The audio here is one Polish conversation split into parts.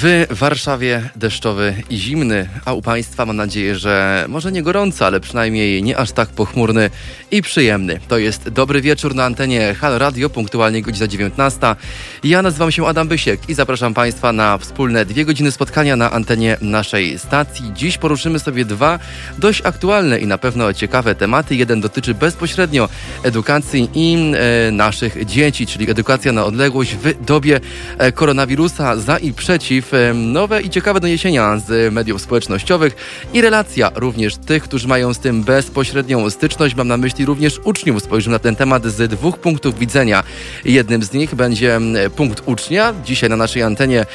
W Warszawie deszczowy i zimny, a u Państwa mam nadzieję, że może nie gorąco, ale przynajmniej nie aż tak pochmurny i przyjemny. To jest dobry wieczór na antenie Halo Radio, punktualnie godzina 19. Ja nazywam się Adam Bysiek i zapraszam Państwa na wspólne dwie godziny spotkania na antenie naszej stacji. Dziś poruszymy sobie dwa dość aktualne i na pewno ciekawe tematy. Jeden dotyczy bezpośrednio edukacji i e, naszych dzieci, czyli edukacja na odległość w dobie e, koronawirusa za i przeciw nowe i ciekawe doniesienia z mediów społecznościowych i relacja również tych, którzy mają z tym bezpośrednią styczność. Mam na myśli również uczniów. Spojrzymy na ten temat z dwóch punktów widzenia. Jednym z nich będzie punkt ucznia. Dzisiaj na naszej antenie,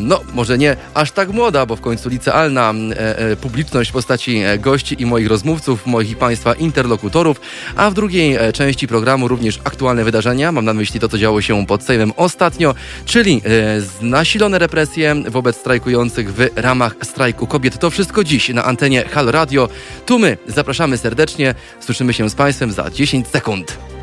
no może nie aż tak młoda, bo w końcu licealna e, e, publiczność w postaci e, gości i moich rozmówców, moich i Państwa interlokutorów, a w drugiej części programu również aktualne wydarzenia. Mam na myśli to, co działo się pod Sejmem ostatnio, czyli nasilone represje wobec strajkujących w ramach strajku kobiet. To wszystko dziś na antenie Hal Radio. Tu my zapraszamy serdecznie. Słyszymy się z Państwem za 10 sekund.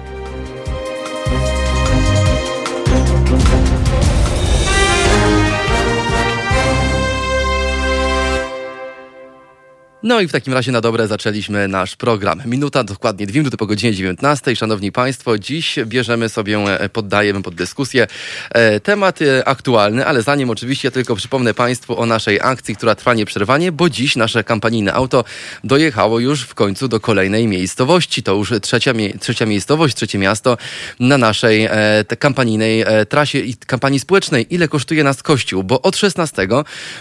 No i w takim razie na dobre zaczęliśmy nasz program. Minuta, dokładnie dwie minuty po godzinie 19. Szanowni Państwo, dziś bierzemy sobie, e, poddajemy pod dyskusję e, temat e, aktualny, ale zanim oczywiście tylko przypomnę Państwu o naszej akcji, która trwa nieprzerwanie, bo dziś nasze kampanijne auto dojechało już w końcu do kolejnej miejscowości. To już trzecia, trzecia miejscowość, trzecie miasto na naszej kampanijnej trasie i kampanii społecznej. Ile kosztuje nas Kościół? Bo od 16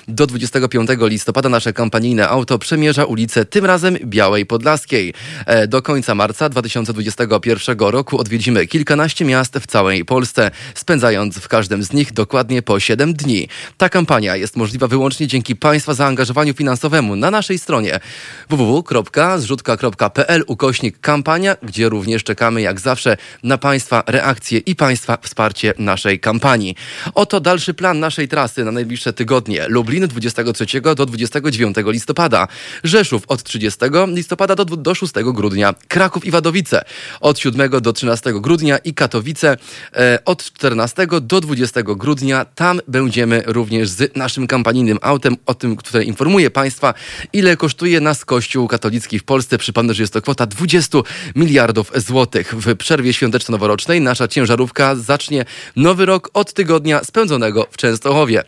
do 25 listopada nasze kampanijne auto przemierza przemierza ulicę tym razem Białej Podlaskiej. E, do końca marca 2021 roku odwiedzimy kilkanaście miast w całej Polsce, spędzając w każdym z nich dokładnie po 7 dni. Ta kampania jest możliwa wyłącznie dzięki Państwa zaangażowaniu finansowemu na naszej stronie www.zrzutka.pl ukośnik kampania, gdzie również czekamy jak zawsze na Państwa reakcje i Państwa wsparcie naszej kampanii. Oto dalszy plan naszej trasy na najbliższe tygodnie. Lublin 23 do 29 listopada. Rzeszów od 30 listopada do, do 6 grudnia, Kraków i Wadowice od 7 do 13 grudnia i Katowice e, od 14 do 20 grudnia. Tam będziemy również z naszym kampanijnym autem, o tym, które informuje Państwa, ile kosztuje nas Kościół katolicki w Polsce. Przypomnę, że jest to kwota 20 miliardów złotych. W przerwie świąteczno-noworocznej nasza ciężarówka zacznie nowy rok od tygodnia spędzonego w Częstochowie,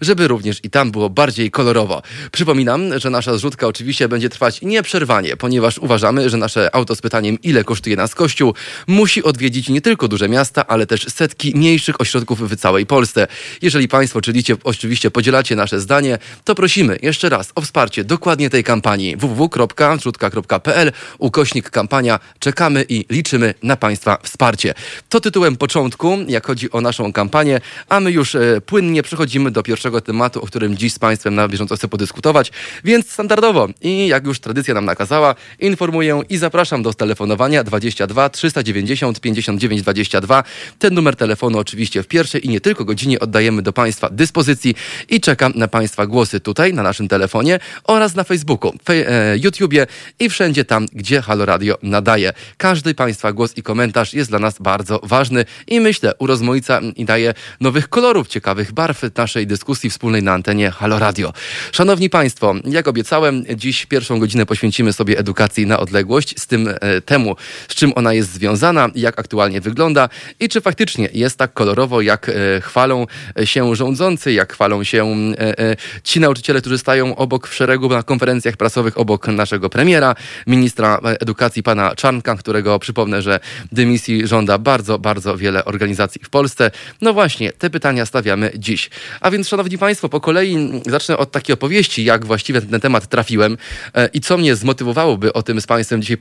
żeby również i tam było bardziej kolorowo. Przypominam, że nasza zrzutka oczywiście będzie trwać nieprzerwanie, ponieważ uważamy, że nasze auto z pytaniem, ile kosztuje nas kościół, musi odwiedzić nie tylko duże miasta, ale też setki mniejszych ośrodków w całej Polsce. Jeżeli Państwo oczywiście, oczywiście podzielacie nasze zdanie, to prosimy jeszcze raz o wsparcie dokładnie tej kampanii www.wrzutka.pl ukośnik kampania. Czekamy i liczymy na Państwa wsparcie. To tytułem początku, jak chodzi o naszą kampanię, a my już e, płynnie przechodzimy do pierwszego tematu, o którym dziś z Państwem na bieżąco chcę podyskutować, więc standardowo i jak już tradycja nam nakazała, informuję i zapraszam do telefonowania 22 390 59 22. Ten numer telefonu oczywiście w pierwszej i nie tylko godzinie oddajemy do Państwa dyspozycji i czekam na Państwa głosy tutaj na naszym telefonie oraz na Facebooku, fej, e, YouTubie i wszędzie tam, gdzie Halo Radio nadaje. Każdy Państwa głos i komentarz jest dla nas bardzo ważny i myślę urozmaica i daje nowych kolorów, ciekawych barw naszej dyskusji wspólnej na antenie Halo Radio. Szanowni Państwo, jak obiecałem, Dziś pierwszą godzinę poświęcimy sobie edukacji na odległość, z tym e, temu, z czym ona jest związana, jak aktualnie wygląda i czy faktycznie jest tak kolorowo, jak e, chwalą się rządzący, jak chwalą się e, ci nauczyciele, którzy stają obok w szeregu na konferencjach prasowych obok naszego premiera, ministra edukacji pana Czarnka, którego przypomnę, że dymisji żąda bardzo, bardzo wiele organizacji w Polsce. No właśnie, te pytania stawiamy dziś. A więc, szanowni państwo, po kolei zacznę od takiej opowieści, jak właściwie ten temat trafił e, i co mnie zmotywowałoby o tym z Państwem dzisiaj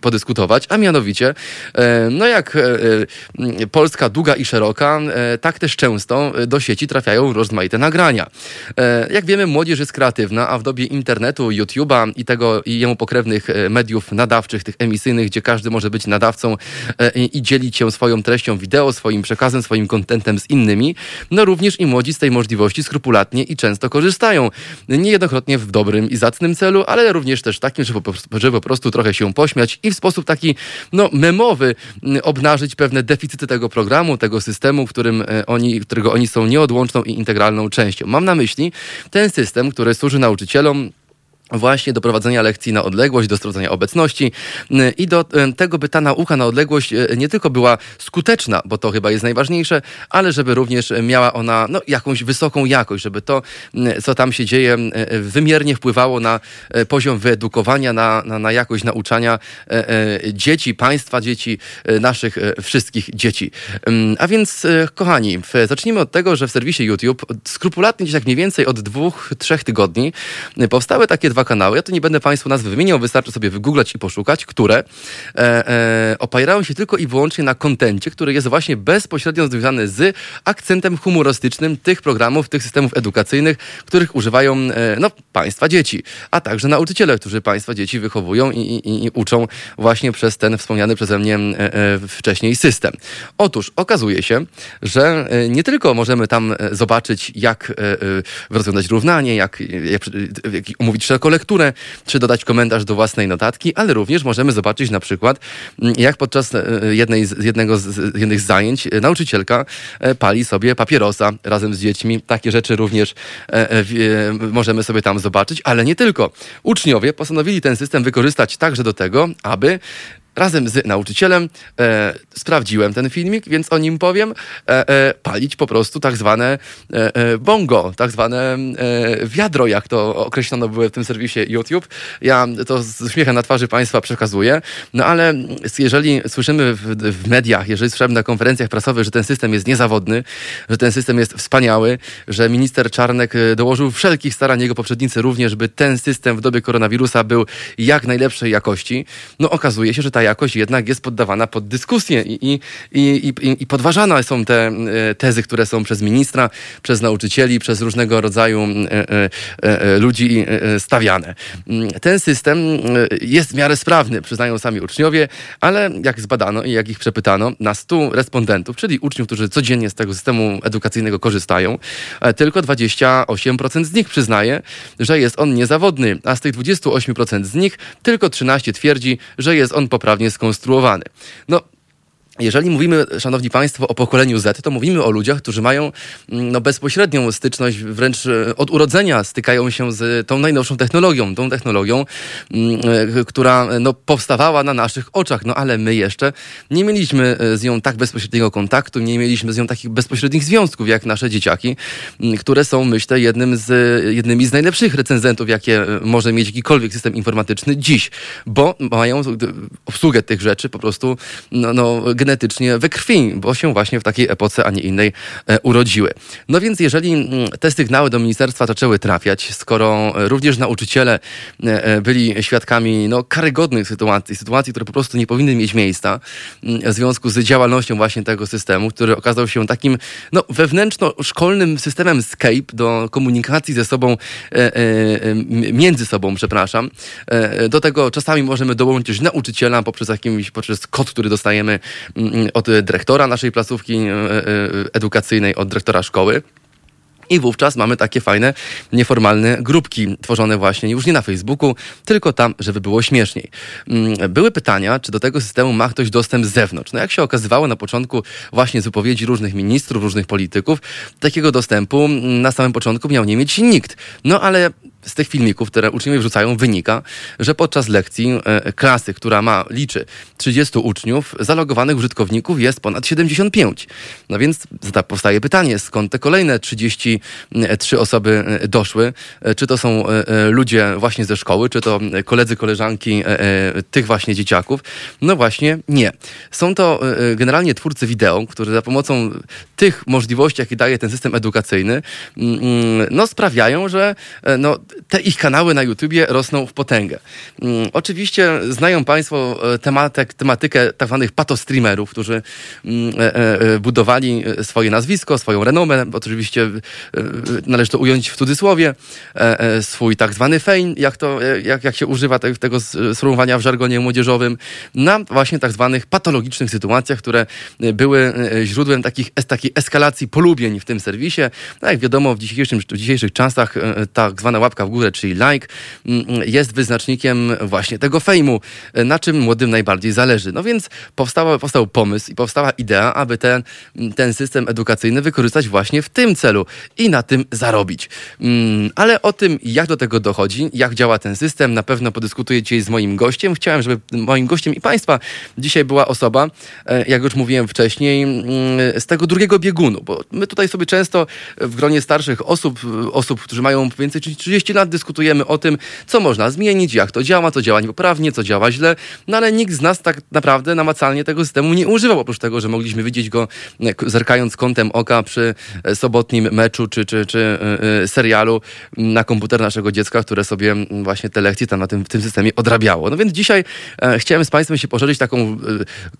podyskutować, a mianowicie, e, no jak e, Polska długa i szeroka, tak też często do sieci trafiają rozmaite nagrania. Jak wiemy, młodzież jest kreatywna, a w dobie internetu, YouTube'a i tego i jemu pokrewnych mediów nadawczych, tych emisyjnych, gdzie każdy może być nadawcą i dzielić się swoją treścią wideo, swoim przekazem, swoim kontentem z innymi, no również i młodzi z tej możliwości skrupulatnie i często korzystają. Niejednokrotnie w dobrym i zacnym własnym celu, ale również też takim, żeby po, po prostu trochę się pośmiać i w sposób taki no, memowy obnażyć pewne deficyty tego programu, tego systemu, którym oni, którego oni są nieodłączną i integralną częścią. Mam na myśli ten system, który służy nauczycielom właśnie do prowadzenia lekcji na odległość, do sprawdzania obecności y, i do y, tego, by ta nauka na odległość y, nie tylko była skuteczna, bo to chyba jest najważniejsze, ale żeby również miała ona no, jakąś wysoką jakość, żeby to, co tam się dzieje, wymiernie wpływało na poziom wyedukowania, na, na, na jakość nauczania dzieci, państwa dzieci, naszych wszystkich dzieci. A więc, kochani, zacznijmy od tego, że w serwisie YouTube skrupulatnie, gdzieś tak mniej więcej od dwóch, trzech tygodni powstały takie dwa dwa kanały. Ja tu nie będę Państwu nazwy wymieniał, wystarczy sobie wygooglać i poszukać, które e, e, opierają się tylko i wyłącznie na kontencie, który jest właśnie bezpośrednio związany z akcentem humorystycznym tych programów, tych systemów edukacyjnych, których używają e, no, Państwa dzieci, a także nauczyciele, którzy Państwa dzieci wychowują i, i, i uczą właśnie przez ten wspomniany przeze mnie e, e, wcześniej system. Otóż okazuje się, że e, nie tylko możemy tam zobaczyć, jak rozwiązać równanie, jak, jak, jak umówić szeroko lekturę, czy dodać komentarz do własnej notatki, ale również możemy zobaczyć na przykład, mm, jak podczas e, jednej z, jednego z, jednych z zajęć e, nauczycielka e, pali sobie papierosa razem z dziećmi. Takie rzeczy również możemy sobie tam zobaczyć, ale nie tylko. Uczniowie postanowili ten system wykorzystać także do tego, aby razem z nauczycielem e, sprawdziłem ten filmik, więc o nim powiem, e, e, palić po prostu tak zwane e, e, bongo, tak zwane e, wiadro, jak to określono było w tym serwisie YouTube. Ja to z uśmiechem na twarzy Państwa przekazuję, no ale jeżeli słyszymy w, w mediach, jeżeli słyszymy na konferencjach prasowych, że ten system jest niezawodny, że ten system jest wspaniały, że minister Czarnek dołożył wszelkich starań, jego poprzednicy również, by ten system w dobie koronawirusa był jak najlepszej jakości, no okazuje się, że ta jakość jednak jest poddawana pod dyskusję i, i, i, i, podważane są te e, tezy, które są przez ministra, przez nauczycieli, przez różnego rodzaju e, e, ludzi stawiane. Mm, ten system jest w miarę sprawny, przyznają sami uczniowie, ale jak zbadano i jak ich przepytano, na 100 respondentów, czyli uczniów, którzy codziennie z tego systemu edukacyjnego korzystają, tylko 28% z nich przyznaje, że jest on niezawodny, a z tych 28% z nich tylko 13 twierdzi, że jest on poprawny poprawnie skonstruowany. No, jeżeli mówimy, szanowni państwo, o pokoleniu Z, to mówimy o ludziach, którzy mają mm, no, bezpośrednią styczność, wręcz e, od urodzenia stykają się z tą najnowszą technologią, tą technologią, mm, e, która no, powstawała na naszych oczach, no ale my jeszcze nie mieliśmy e, z nią tak bezpośredniego kontaktu, nie mieliśmy z nią takich bezpośrednich związków jak nasze dzieciaki, mm, które są, myślę, jednym z, jednymi z najlepszych recenzentów, jakie może mieć jakikolwiek system informatyczny dziś, bo mają obsługę tych rzeczy po prostu no, no genetycznie we krwi, bo się właśnie w takiej epoce, a nie innej e, urodziły. No więc jeżeli mm, te sygnały do ministerstwa zaczęły trafiać, skoro również nauczyciele e, e, byli świadkami no, karygodnych sytuacji, sytuacji, które po prostu nie powinny mieć miejsca mm, w związku z działalnością właśnie tego systemu, który okazał się takim no, wewnętrzno-szkolnym systemem Skype do komunikacji ze sobą, między sobą, przepraszam. Do tego czasami możemy dołączyć nauczyciela poprzez jakimś, poprzez kod, który dostajemy od dyrektora naszej placówki e, e, edukacyjnej, od dyrektora szkoły. I wówczas mamy takie fajne, nieformalne grupki tworzone właśnie już nie na Facebooku, tylko tam, żeby było śmieszniej. Mm, były pytania, czy do tego systemu ma ktoś dostęp z zewnątrz. No jak się okazywało na początku właśnie z wypowiedzi różnych ministrów, różnych polityków, takiego dostępu na samym początku miał nie mieć nikt. No ale z tych filmików, które uczniowie wrzucają, wynika, że podczas lekcji e, klasy, która ma, liczy 30 uczniów, zalogowanych użytkowników jest ponad 75. No więc powstaje pytanie, skąd te kolejne 33 osoby e, doszły? E, czy to są ludzie właśnie ze szkoły, czy to koledzy, koleżanki tych właśnie dzieciaków? No właśnie nie. Są to generalnie twórcy wideo, którzy za pomocą tych możliwości, jakie daje ten system edukacyjny, mm, mm, no sprawiają, że no, te ich kanały na YouTubie rosną w potęgę. Mm, oczywiście znają Państwo e, tematek, tematykę tak zwanych patostreamerów, którzy mm, e, e, budowali swoje nazwisko, swoją renomę, oczywiście należy to ująć w cudzysłowie, swój tak zwany fame, jak, to, jak, jak się używa te, tego sformułowania w żargonie młodzieżowym, na właśnie tak zwanych patologicznych sytuacjach, które były źródłem takich, takiej eskalacji polubień w tym serwisie. No jak wiadomo, w dzisiejszym, w dzisiejszych czasach tak zwana łapka łapka w górę, czyli like, mm, jest wyznacznikiem właśnie tego fejmu, na czym młodym najbardziej zależy. No więc powstał pomysł i powstała idea, aby ten, ten system edukacyjny wykorzystać właśnie w tym celu i na tym zarobić. Mm, ale o tym, jak do tego dochodzi, jak działa ten system, na pewno podyskutuję dzisiaj z moim gościem. Chciałem, żeby moim gościem i Państwa dzisiaj była osoba, e, jak już mówiłem wcześniej, mm, z tego drugiego biegunu, bo my tutaj sobie często w gronie starszych osób, osób, którzy mają więcej niż 30 lat, dyskutujemy o tym, co można zmienić, jak to działa, co działa niepoprawnie, co działa źle, no ale nikt z nas tak naprawdę namacalnie tego systemu nie używał, oprócz tego, że mogliśmy widzieć go e, zerkając kątem oka przy e, sobotnim meczu czy, czy, czy serialu na komputer naszego dziecka, które sobie właśnie te lekcje tam na tym, w tym systemie odrabiało. No więc dzisiaj e, chciałem z Państwem się pożelić taką e,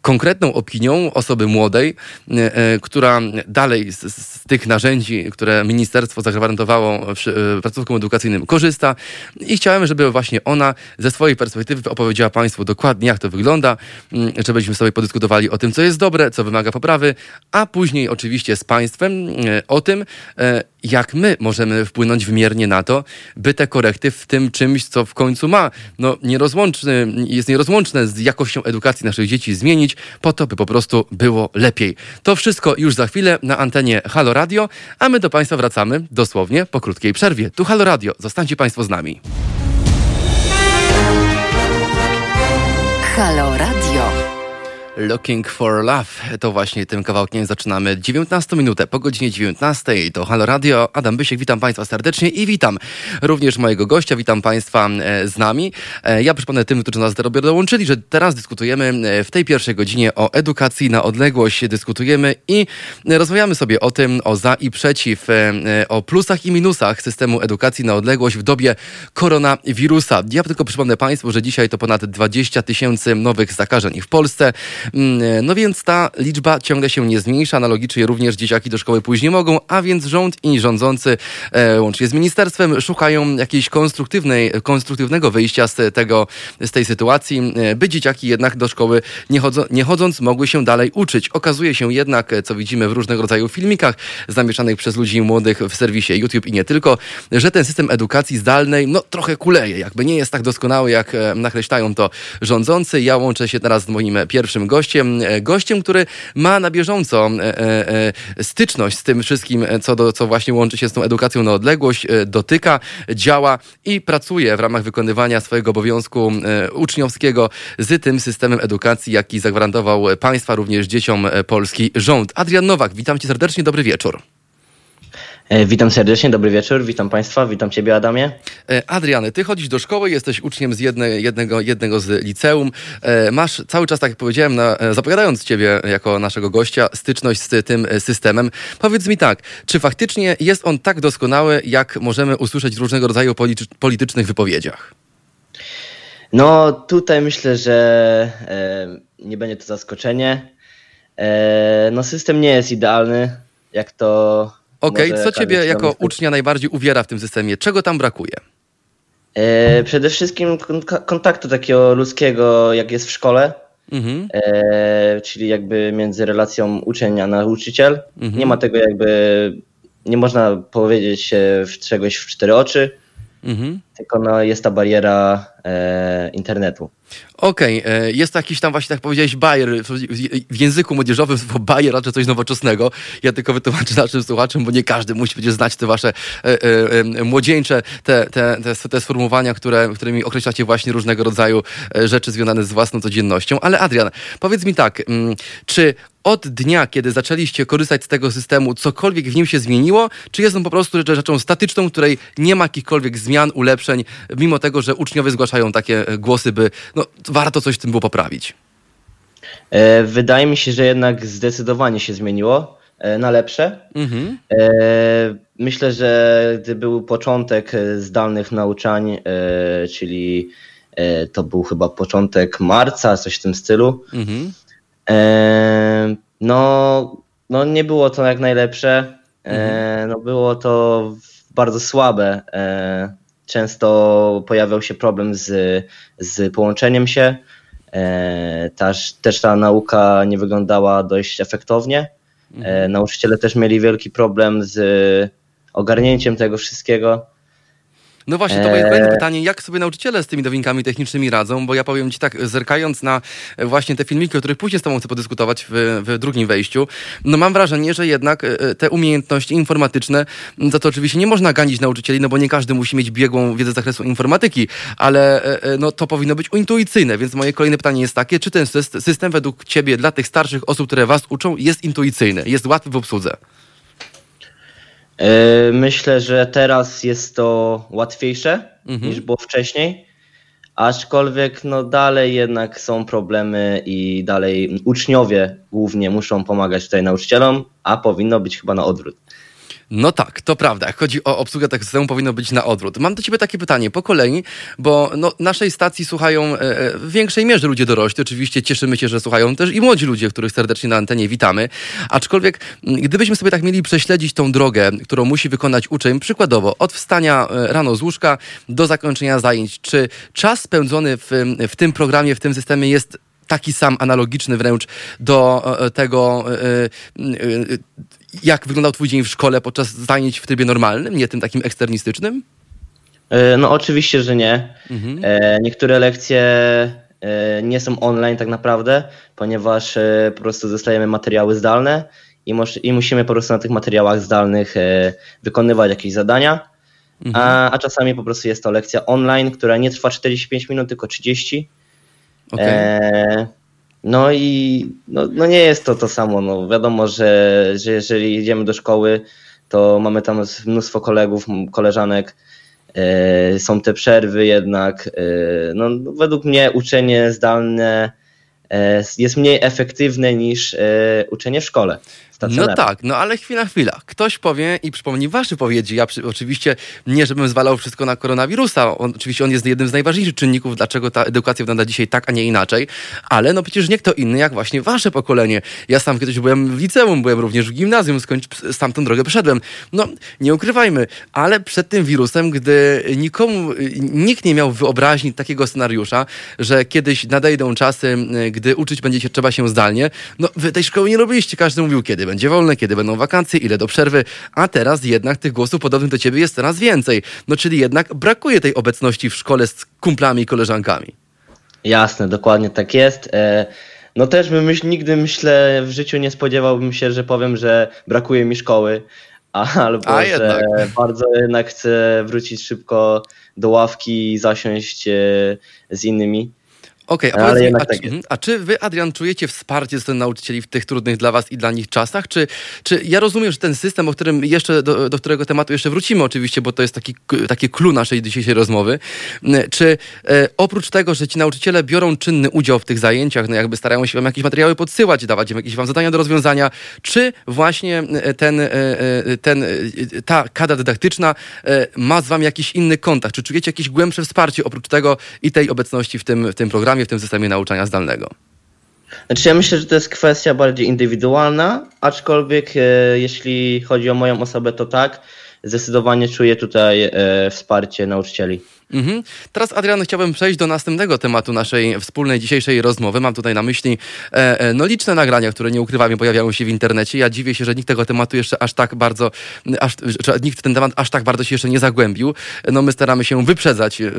konkretną opinią osoby młodej, e, e która dalej z, z, tych narzędzi, które ministerstwo zagwarantowało e, placówkom edukacyjnym korzysta i chciałem, żeby właśnie ona ze swojej perspektywy opowiedziała Państwu dokładnie, jak to wygląda, żebyśmy sobie podyskutowali o tym, co jest dobre, co wymaga poprawy, a później oczywiście z Państwem e, o tym, jak my możemy wpłynąć wymiernie na to, by te korekty w tym czymś, co w końcu ma, no nierozłączny, jest nierozłączne z jakością edukacji naszych dzieci zmienić, po to, by po prostu było lepiej. To wszystko już za chwilę na antenie Halo Radio, a my do Państwa wracamy dosłownie po krótkiej przerwie. Tu Halo Radio, zostańcie Państwo z nami. Halo Radio. Looking for Love. To właśnie tym kawałkiem zaczynamy 19 minutę po godzinie 19. To Halo Radio. Adam Bysiek, witam Państwa serdecznie i witam również mojego gościa. Witam Państwa e, z nami. E, ja przypomnę tym, którzy nas dopiero dołączyli, że teraz dyskutujemy e, w tej pierwszej godzinie o edukacji na odległość. Dyskutujemy i rozmawiamy sobie o tym, o za i przeciw, o plusach i minusach systemu edukacji na odległość w dobie koronawirusa. Ja tylko przypomnę Państwu, że dzisiaj to ponad 20 tysięcy nowych zakażeń w Polsce. Mm, no więc ta liczba ciągle się nie zmniejsza. Analogicznie również dzieciaki do szkoły później mogą, a więc rząd i rządzący e, łącznie z ministerstwem szukają jakiejś konstruktywnej, konstruktywnego wyjścia z, tego, z tej sytuacji, e, by dzieciaki jednak do szkoły nie, chodzo, nie chodząc mogły się dalej uczyć. Okazuje się jednak, co widzimy w różnego rodzaju filmikach zamieszanych przez ludzi młodych w serwisie YouTube i nie tylko, że ten system edukacji zdalnej no trochę kuleje, jakby nie jest tak doskonały, jak e, nakreślają to rządzący. Ja łączę się teraz z moim pierwszym gościem, e, gościem, który ma na bieżąco e, e, styczność z tym wszystkim, co, do, co właśnie łączy się z tą edukacją na odległość, dotyka, działa i pracuje w ramach wykonywania swojego obowiązku uczniowskiego z tym systemem edukacji, jaki zagwarantował państwa, również dzieciom polski rząd. Adrian Nowak, witam cię serdecznie, dobry wieczór. E, witam serdecznie, dobry wieczór, witam Państwa, witam Ciebie Adamie. E, Adriany, Ty chodzisz do szkoły, jesteś uczniem z jedne, jednego, jednego z liceum. E, masz cały czas, tak jak powiedziałem, na, zapowiadając Ciebie jako naszego gościa, styczność z tym systemem. Powiedz mi tak, czy faktycznie jest on tak doskonały, jak możemy usłyszeć w różnego rodzaju politycznych wypowiedziach? No tutaj myślę, że e, nie będzie to zaskoczenie. E, no system nie jest idealny, jak to Okej, okay. co ciebie jako ucznia najbardziej uwiera w tym systemie? Czego tam brakuje? E, przede wszystkim kontaktu takiego ludzkiego, jak jest w szkole. Mhm. E, czyli jakby między relacją uczeń a nauczyciel. Mhm. Nie ma tego jakby, nie można powiedzieć w czegoś w cztery oczy, mhm. Tylko no, jest ta bariera e, internetu. Okej, okay. E, jest jakiś tam właśnie, tak powiedziałeś, bajer, w języku młodzieżowym słowo bajer raczej coś nowoczesnego. Ja tylko wytłumaczę naszym słuchaczom, bo nie każdy musi będzie znać te wasze e, e, e, młodzieńcze, te, te, te, te sformułowania, które, którymi określacie właśnie różnego rodzaju e, rzeczy związane z własną codziennością. Ale Adrian, powiedz mi tak, mm, czy od dnia, kiedy zaczęliście korzystać z tego systemu, cokolwiek w nim się zmieniło, czy jest on po prostu rzeczą statyczną, której nie ma jakichkolwiek zmian, ulepszeń, mimo tego, że uczniowie zgłaszają takie głosy, by no, warto coś w tym było poprawić? E, wydaje mi się, że jednak zdecydowanie się zmieniło e, na lepsze. Mhm. E, myślę, że gdy był początek zdalnych nauczań, czyli to był chyba początek marca, coś w tym stylu. Mhm. No, no nie było to jak najlepsze. Mhm. No było to bardzo słabe. Często pojawiał się problem z, z połączeniem się. E, też, też ta nauka nie wyglądała dość efektownie. E, mhm. Nauczyciele też mieli wielki problem z ogarnięciem tego wszystkiego. No właśnie, to moje kolejne pytanie, jak sobie nauczyciele z tymi nowinkami technicznymi radzą, bo ja powiem Ci tak, zerkając na właśnie te filmiki, o których później z Tobą chcę podyskutować w, w drugim wejściu, no mam wrażenie, że jednak te umiejętności informatyczne, za to oczywiście nie można ganić nauczycieli, no bo nie każdy musi mieć biegłą wiedzę z zakresu informatyki, ale no to powinno być intuicyjne, więc moje kolejne pytanie jest takie, czy ten system według Ciebie dla tych starszych osób, które Was uczą, jest intuicyjny, jest łatwy w obsłudze? E, myślę, że teraz jest to łatwiejsze mhm. niż było wcześniej, aczkolwiek no dalej jednak są problemy i dalej uczniowie głównie muszą pomagać tutaj nauczycielom, a powinno być chyba na odwrót. No tak, to prawda. Jak chodzi o obsługę tego systemu, powinno być na odwrót. Mam do ciebie takie pytanie po kolei, bo no, naszej stacji słuchają e, e, w większej mierze ludzie dorośli. Oczywiście cieszymy się, że słuchają też i młodzi ludzie, których serdecznie na antenie witamy. Aczkolwiek, gdybyśmy sobie tak mieli prześledzić tą drogę, którą musi wykonać uczeń, przykładowo od wstania e, rano z łóżka do zakończenia zajęć, czy czas spędzony w, w tym programie, w tym systemie jest taki sam, analogiczny wręcz do tego, jak wyglądał twój dzień w szkole podczas zajęć w trybie normalnym, nie tym takim eksternistycznym? E, no oczywiście, że nie. Mhm. E, niektóre lekcje e, nie są online tak naprawdę, ponieważ po prostu dostajemy materiały zdalne i, i musimy po prostu na tych materiałach zdalnych wykonywać jakieś zadania. Mhm. A, a czasami po prostu jest to lekcja online, która nie trwa 45 minut, tylko 30. Okay. E, no i no, no nie jest to to samo. No wiadomo, że, że jeżeli idziemy do szkoły, to mamy tam mnóstwo kolegów, koleżanek, e, są te przerwy jednak. E, no, według mnie uczenie zdalne e, jest mniej efektywne niż uczenie w szkole. No tak, no ale chwila, chwila. Ktoś powie i przypomni wasze powiedzi. Ja przy, oczywiście nie, żebym zwalał wszystko na koronawirusa. On, oczywiście on jest jednym z najważniejszych czynników, dlaczego ta edukacja wygląda dzisiaj tak, a nie inaczej. Ale no przecież nie kto inny jak właśnie wasze pokolenie. Ja sam kiedyś byłem w liceum, byłem również w gimnazjum, skończ, tamtą drogę przeszedłem. No, nie ukrywajmy, ale przed tym wirusem, gdy nikomu, nikt nie miał wyobraźni takiego scenariusza, że kiedyś nadejdą czasy, gdy uczyć będziecie trzeba się zdalnie, no wy tej szkoły nie robiliście. Każdy mówił, kiedy będzie wolne, kiedy będą wakacje, ile do przerwy, a teraz jednak tych głosów podobnych do ciebie jest coraz więcej. No czyli jednak brakuje tej obecności w szkole z kumplami i koleżankami. Jasne, dokładnie tak jest. E, no też bym myśl, nigdy myślę, w życiu nie spodziewałbym się, że powiem, że brakuje mi szkoły, albo a, że bardzo jednak chcę wrócić szybko do ławki i zasiąść e, z innymi. Okej, okay, a, mi, a, tak a, czy wy, Adrian, czujecie wsparcie ze strony nauczycieli w tych trudnych dla was i dla nich czasach? Czy, czy ja rozumiem, że ten system, o którym jeszcze, do, do którego tematu jeszcze wrócimy oczywiście, bo to jest taki, takie clue naszej dzisiejszej rozmowy, czy e, oprócz tego, że ci nauczyciele biorą czynny udział w tych zajęciach, no jakby starają się wam jakieś materiały podsyłać, dawać im jakieś wam zadania do rozwiązania, czy właśnie ten, e, e, ten, ta kadra dydaktyczna ma z wami jakiś inny kontakt? Czy czujecie jakieś głębsze wsparcie oprócz tego i tej obecności w tym, w tym programie? W tym systemie nauczania zdalnego? Znaczy ja myślę, że to jest kwestia bardziej indywidualna, aczkolwiek e, jeśli chodzi o moją osobę, to tak, zdecydowanie czuję tutaj e, wsparcie nauczycieli. Mhm. Teraz, Adrian, chciałbym przejść do następnego tematu naszej wspólnej dzisiejszej rozmowy. Mam tutaj na myśli e, e, no, liczne nagrania, które nie ukrywam, pojawiają się w internecie. Ja dziwię się, że nikt tego tematu jeszcze aż tak bardzo, aż, nikt ten temat aż tak bardzo się jeszcze nie zagłębił. No, my staramy się wyprzedzać e, e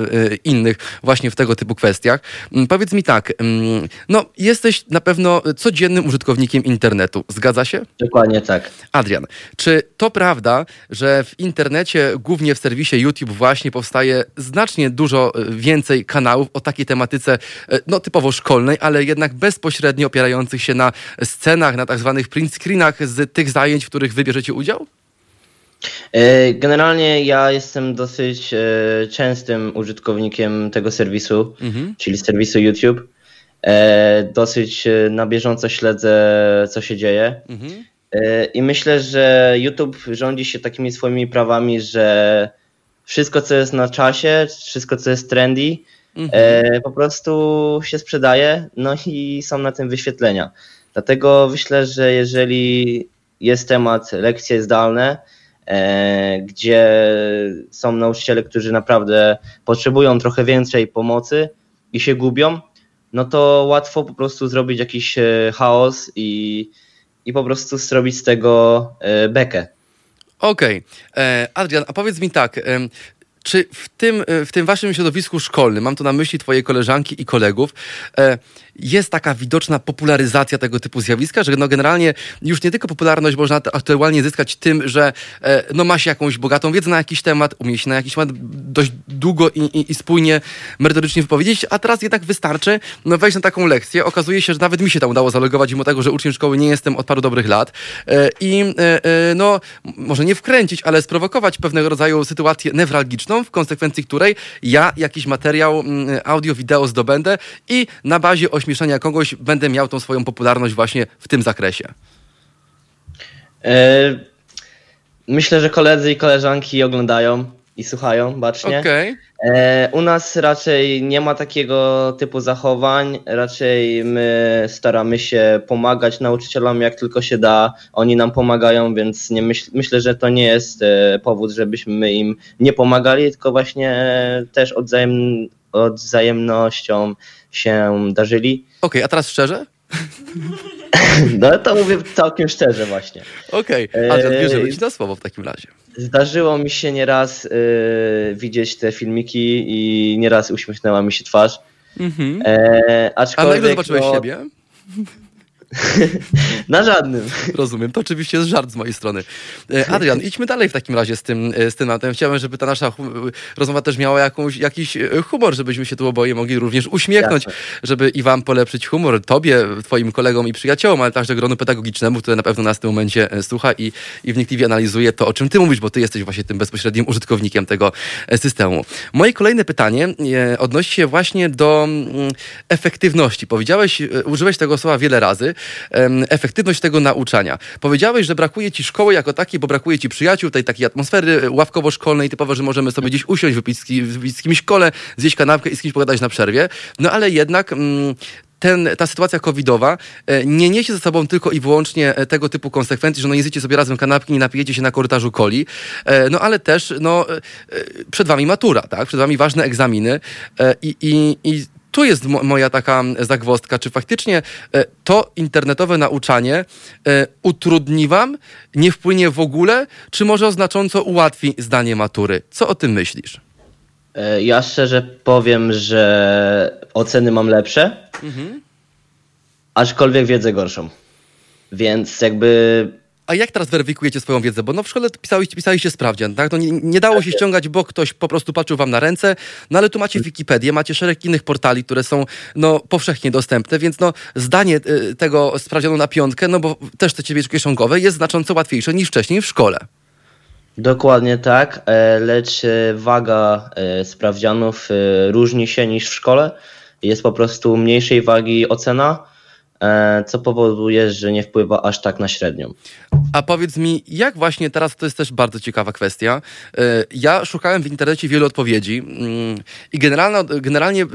innych właśnie w tego typu kwestiach. Mm, powiedz mi tak, mm, no, jesteś na pewno codziennym użytkownikiem internetu. Zgadza się? Dokładnie tak. Adrian, czy to prawda, że w internecie, głównie w serwisie YouTube właśnie powstaje znacznie znacznie dużo e, więcej kanałów o takiej tematyce, e, no typowo szkolnej, ale jednak bezpośrednio opierających się na scenach, na tak zwanych print screenach z tych zajęć, w których wybierzecie udział? E, generalnie ja jestem dosyć częstym użytkownikiem tego serwisu, mhm. czyli serwisu YouTube. Dosyć na bieżąco śledzę, co się dzieje. Mhm. I myślę, że YouTube rządzi się takimi swoimi prawami, że wszystko, co jest na czasie, wszystko, co jest trendy, mhm. e, po prostu się sprzedaje, no i są na tym wyświetlenia. Dlatego myślę, że jeżeli jest temat lekcje zdalne, e, gdzie są nauczyciele, którzy naprawdę potrzebują trochę więcej pomocy i się gubią, no to łatwo po prostu zrobić jakiś e, chaos i, i po prostu zrobić z tego e, bekę. Okej. Okay. E, Adrian, a powiedz mi tak, czy w tym, w tym waszym środowisku szkolnym, mam tu na myśli twoje koleżanki i kolegów, e, jest taka widoczna popularyzacja tego typu zjawiska, że no generalnie już nie tylko popularność można aktualnie zyskać tym, że e, no ma się jakąś bogatą wiedzę na jakiś temat, umie się na jakiś temat dość długo i, i, i spójnie, merytorycznie wypowiedzieć, a teraz jednak wystarczy no wejść na taką lekcję. Okazuje się, że nawet mi się tam udało zalogować, mimo tego, że uczniem szkoły nie jestem od paru dobrych lat e, i no może nie wkręcić, ale sprowokować pewnego rodzaju sytuację newralgiczną, w konsekwencji której ja jakiś materiał mm, audio, wideo zdobędę i na bazie ośmieszania kogoś będę miał tą swoją popularność właśnie w tym zakresie? E, myślę, że koledzy i koleżanki oglądają i słuchają bacznie. Okay. E, u nas raczej nie ma takiego typu zachowań. Raczej my staramy się pomagać nauczycielom jak tylko się da. Oni nam pomagają, więc nie myśl, myślę, że to nie jest e, powód, żebyśmy my im nie pomagali, tylko właśnie też odwzajem, odwzajemnością się darzyli. Okej, okay, a teraz szczerze? No to mówię całkiem szczerze właśnie. Okej, okay. Adrian, bierzemy ci na słowo w takim razie. Zdarzyło mi się nieraz yy, widzieć te filmiki i nieraz uśmiechnęła mi się twarz. Mm-hmm. E, A na ile zobaczyłeś no, siebie? Na żadnym. Rozumiem. To oczywiście jest żart z mojej strony. E, Adrian, idźmy dalej w takim razie z tym, e, z tym tematem. Chciałem, żeby ta nasza rozmowa też miała jakąś, jakiś e, humor, żebyśmy się tu oboje mogli również uśmiechnąć, żeby i wam polepszyć humor, tobie, twoim kolegom i przyjaciołom, ale także gronu pedagogicznemu, które na pewno nas w tym momencie słucha i, i wnikliwie analizuje to, o czym ty mówisz, bo ty jesteś właśnie tym bezpośrednim użytkownikiem tego systemu. Moje kolejne pytanie odnosi się właśnie do mm, efektywności. Powiedziałeś, użyłeś tego słowa wiele razy efektywność tego nauczania. Powiedziałeś, że brakuje ci szkoły jako takiej, bo brakuje ci przyjaciół, tej takiej atmosfery ławkowo-szkolnej, typowo, że możemy sobie gdzieś usiąść, wypić z, kimś kole, zjeść kanapkę i z kimś pogadać na przerwie. No ale jednak mm, ten, ta sytuacja covidowa e, nie niesie ze sobą tylko i wyłącznie e, tego typu konsekwencji, że no jesteście sobie razem kanapki, nie napijecie się na korytarzu coli, e, no ale też no, przed wami matura, tak? Przed wami ważne egzaminy i, i, i tu jest moja taka zagwostka, czy faktycznie e, to internetowe nauczanie e, utrudni wam, nie wpłynie w ogóle, czy może znacząco ułatwi zdanie matury? Co o tym myślisz? E, ja szczerze powiem, że oceny mam lepsze, mhm. aczkolwiek wiedzę gorszą. Więc jakby a jak teraz weryfikujecie swoją wiedzę? Bo no w szkole pisaliście, pisaliście sprawdzian, tak? No nie, nie dało się ściągać, bo ktoś po prostu patrzył wam na ręce, no ale tu macie Wikipedię, macie szereg innych portali, które są no powszechnie dostępne, więc no zdanie y, tego sprawdzianu na piątkę, no bo też te ciebie kieszonkowe jest znacząco łatwiejsze niż wcześniej w szkole. Dokładnie tak, e, lecz e, waga e, sprawdzianów różni się niż w szkole. Jest po prostu mniejszej wagi ocena, co powoduje, że nie wpływa aż tak na średnią. A powiedz mi, jak właśnie teraz, to jest też bardzo ciekawa kwestia, e, ja szukałem w internecie wielu odpowiedzi mm, i generalnie, generalnie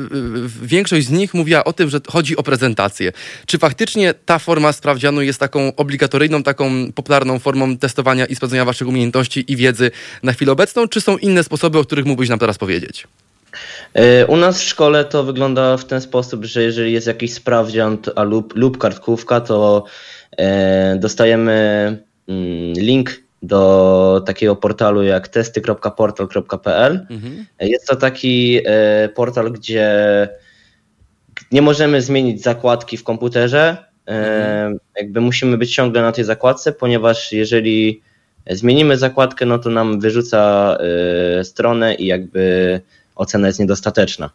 większość z nich mówiła o tym, że chodzi o prezentację. Czy faktycznie ta forma sprawdzianu jest taką obligatoryjną, taką popularną formą testowania i sprawdzenia waszych umiejętności i wiedzy na chwilę obecną, czy są inne sposoby, o których mógłbyś nam teraz powiedzieć? E, u nas w szkole to wygląda w ten sposób, że jeżeli jest jakiś sprawdzian a lub, lub kartkówka, to e, dostajemy mm, link do takiego portalu jak testy.portal.pl. Mhm. Jest to taki e, portal, gdzie nie możemy zmienić zakładki w komputerze. Mhm. Jakby musimy być ciągle na tej zakładce, ponieważ jeżeli zmienimy zakładkę, no to nam wyrzuca stronę i jakby ocena jest niedostateczna.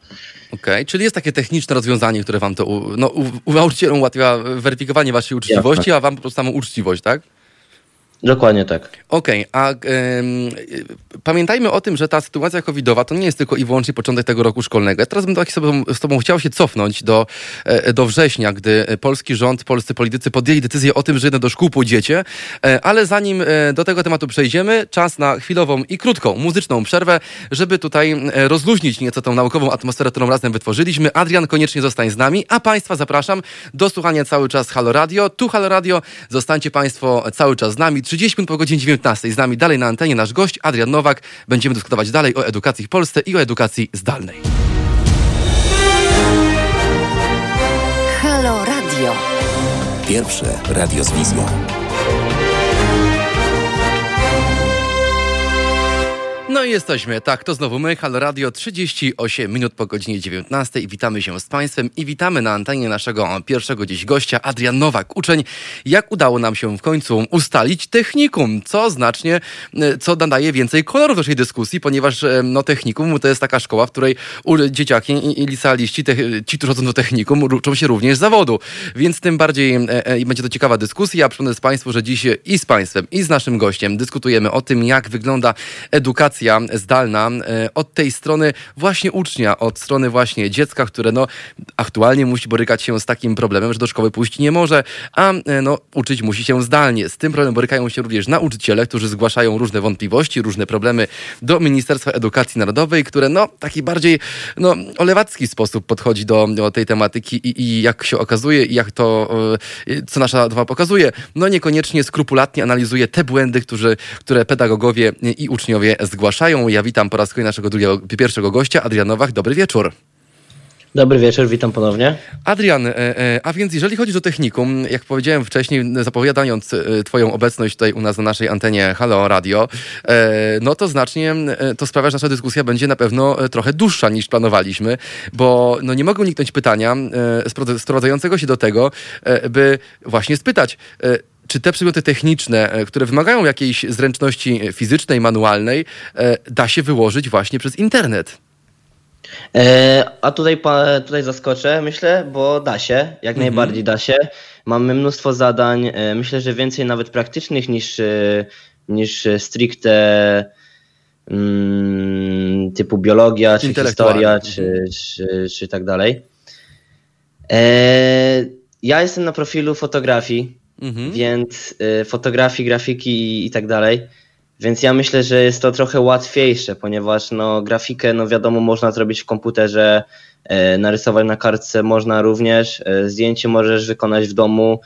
Okej, okay, czyli jest takie techniczne rozwiązanie, które wam to, no, u, u nauczycielom ułatwia weryfikowanie waszej uczciwości, Jasne. a wam po prostu samą uczciwość, tak? Dokładnie tak. Okej, okay, a y, pamiętajmy o tym, że ta sytuacja covidowa to nie jest tylko i wyłącznie początek tego roku szkolnego. Ja teraz bym tak sobie, z tobą chciał się cofnąć do, e, do września, gdy polski rząd, polscy politycy podjęli decyzję o tym, że do szkół pójdziecie, e, ale zanim e, do tego tematu przejdziemy, czas na chwilową i krótką muzyczną przerwę, żeby tutaj rozluźnić nieco tą naukową atmosferę, którą razem wytworzyliśmy. Adrian, koniecznie zostań z nami, a Państwa zapraszam do słuchania cały czas Halo Radio. Tu Halo Radio, zostańcie Państwo cały czas z nami. 30 minut po godzinie 19. Z nami dalej na antenie nasz gość Adrian Nowak. Będziemy dyskutować dalej o edukacji w Polsce i o edukacji zdalnej. Halo Radio. Pierwsze radio z wizją. I jesteśmy, tak, to znowu my, Halo Radio, 38 minut po godzinie 19 i witamy się z Państwem i witamy na antenie naszego pierwszego dziś gościa, Adrian Nowak, uczeń. Jak udało nam się w końcu ustalić technikum, co znacznie, e, co nadaje więcej koloru naszej dyskusji, ponieważ e, no, technikum to jest taka szkoła, w której dzieciaki i, i licealiści, te, ci, którzy chodzą do technikum, uczą się również zawodu, więc tym bardziej e, e, będzie to ciekawa dyskusja. Przypomnę Państwu, że dziś i z Państwem, i z naszym gościem dyskutujemy o tym, jak wygląda edukacja zdalna e, od tej strony właśnie ucznia, od strony właśnie dziecka, które no aktualnie musi borykać się z takim problemem, że do szkoły pójść nie może, a e, no uczyć musi się zdalnie. Z tym problemem borykają się również nauczyciele, którzy zgłaszają różne wątpliwości, różne problemy do Ministerstwa Edukacji Narodowej, które no taki bardziej no olewacki sposób podchodzi do, do tej tematyki i, i, jak się okazuje i jak to, e, co nasza dwa pokazuje, no niekoniecznie skrupulatnie analizuje te błędy, którzy, które pedagogowie i uczniowie zgłaszają zgłaszają. Ja witam po raz kolejny naszego drugiego, pierwszego gościa, Adrian Nowak. Dobry wieczór. Dobry wieczór, witam ponownie. Adrian, e, e, a więc jeżeli chodzi o technikum, jak powiedziałem wcześniej, zapowiadając e, Twoją obecność tutaj u nas na naszej antenie Halo Radio, no to znacznie to sprawia, że nasza dyskusja będzie na pewno trochę dłuższa niż planowaliśmy, bo no nie mogę uniknąć pytania sprowadzającego się do tego, by właśnie spytać, czy te przedmioty techniczne, e, które wymagają jakiejś zręczności fizycznej, manualnej, e, da się wyłożyć właśnie przez internet? E, a tutaj, tutaj zaskoczę, myślę, bo da się, jak mhm. najbardziej da się. Mamy mnóstwo zadań, myślę, że więcej nawet praktycznych niż, niż stricte mm, typu biologia, czy historia, czy, mhm. czy, czy tak dalej. ja jestem na profilu fotografii, mhm. więc y, fotografii, grafiki i, i, tak dalej. Więc ja myślę, że jest to trochę łatwiejsze, ponieważ no, grafikę, no wiadomo, można zrobić w komputerze, y, narysować na kartce można również, y, zdjęcie możesz wykonać w domu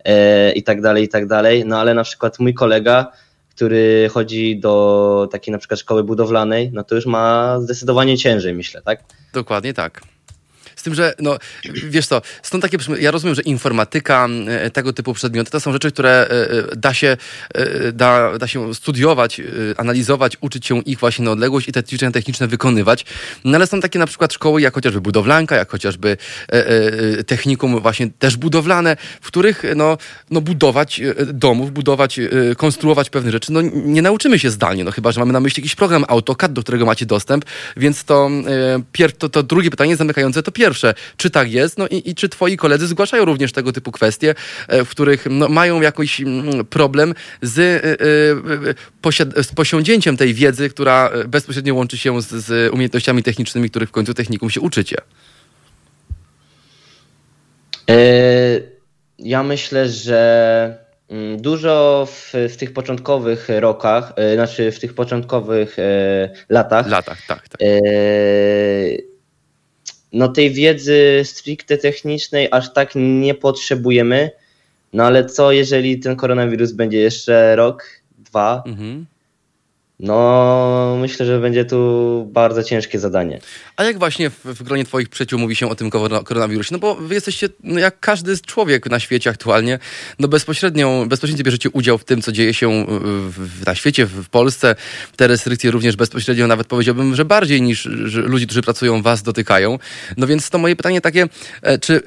y, i tak dalej, i tak dalej. No ale na przykład mój kolega, który chodzi do takiej na przykład szkoły budowlanej, no to już ma zdecydowanie ciężej, myślę, tak? Dokładnie tak tym, że no, wiesz co, stąd takie, ja rozumiem, że informatyka, e, tego typu przedmioty, to są rzeczy, które e, e, da się, da, da się studiować, analizować, uczyć się ich właśnie na odległość i te ćwiczenia techniczne wykonywać. No ale są takie na przykład szkoły, jak chociażby budowlanka, jak chociażby technikum właśnie też budowlane, w których no, no budować domów, budować, konstruować pewne rzeczy, no nie nauczymy się zdalnie, no chyba, że mamy na myśli jakiś program AutoCAD, do którego macie dostęp, więc to, to, to drugie pytanie zamykające to pierwsze pierwsze, czy tak jest, no i, i czy twoi koledzy zgłaszają również tego typu kwestie, e, w których no, mają jakiś mm, problem z, z posiądzięciem tej wiedzy, która bezpośrednio łączy się z, z umiejętnościami technicznymi, których w końcu technikum się uczycie? Ja myślę, że mm, dużo w, w, tych początkowych rokach, znaczy w tych początkowych latach. Latach, tak. tak no tej wiedzy stricte technicznej aż tak nie potrzebujemy. No ale co jeżeli ten koronawirus będzie jeszcze rok, dwa? Mhm. No, myślę, że będzie tu bardzo ciężkie zadanie. A jak właśnie w, w gronie Twoich przyjaciół mówi się o tym koronawirusie? No bo Wy jesteście, no jak każdy człowiek na świecie aktualnie, no bezpośrednio, bezpośrednio bierzecie udział w tym, co dzieje się w, na świecie, w, Polsce. Te restrykcje również bezpośrednio, nawet powiedziałbym, że bardziej niż że ludzi, którzy pracują, Was dotykają. No więc to moje pytanie takie, e, czy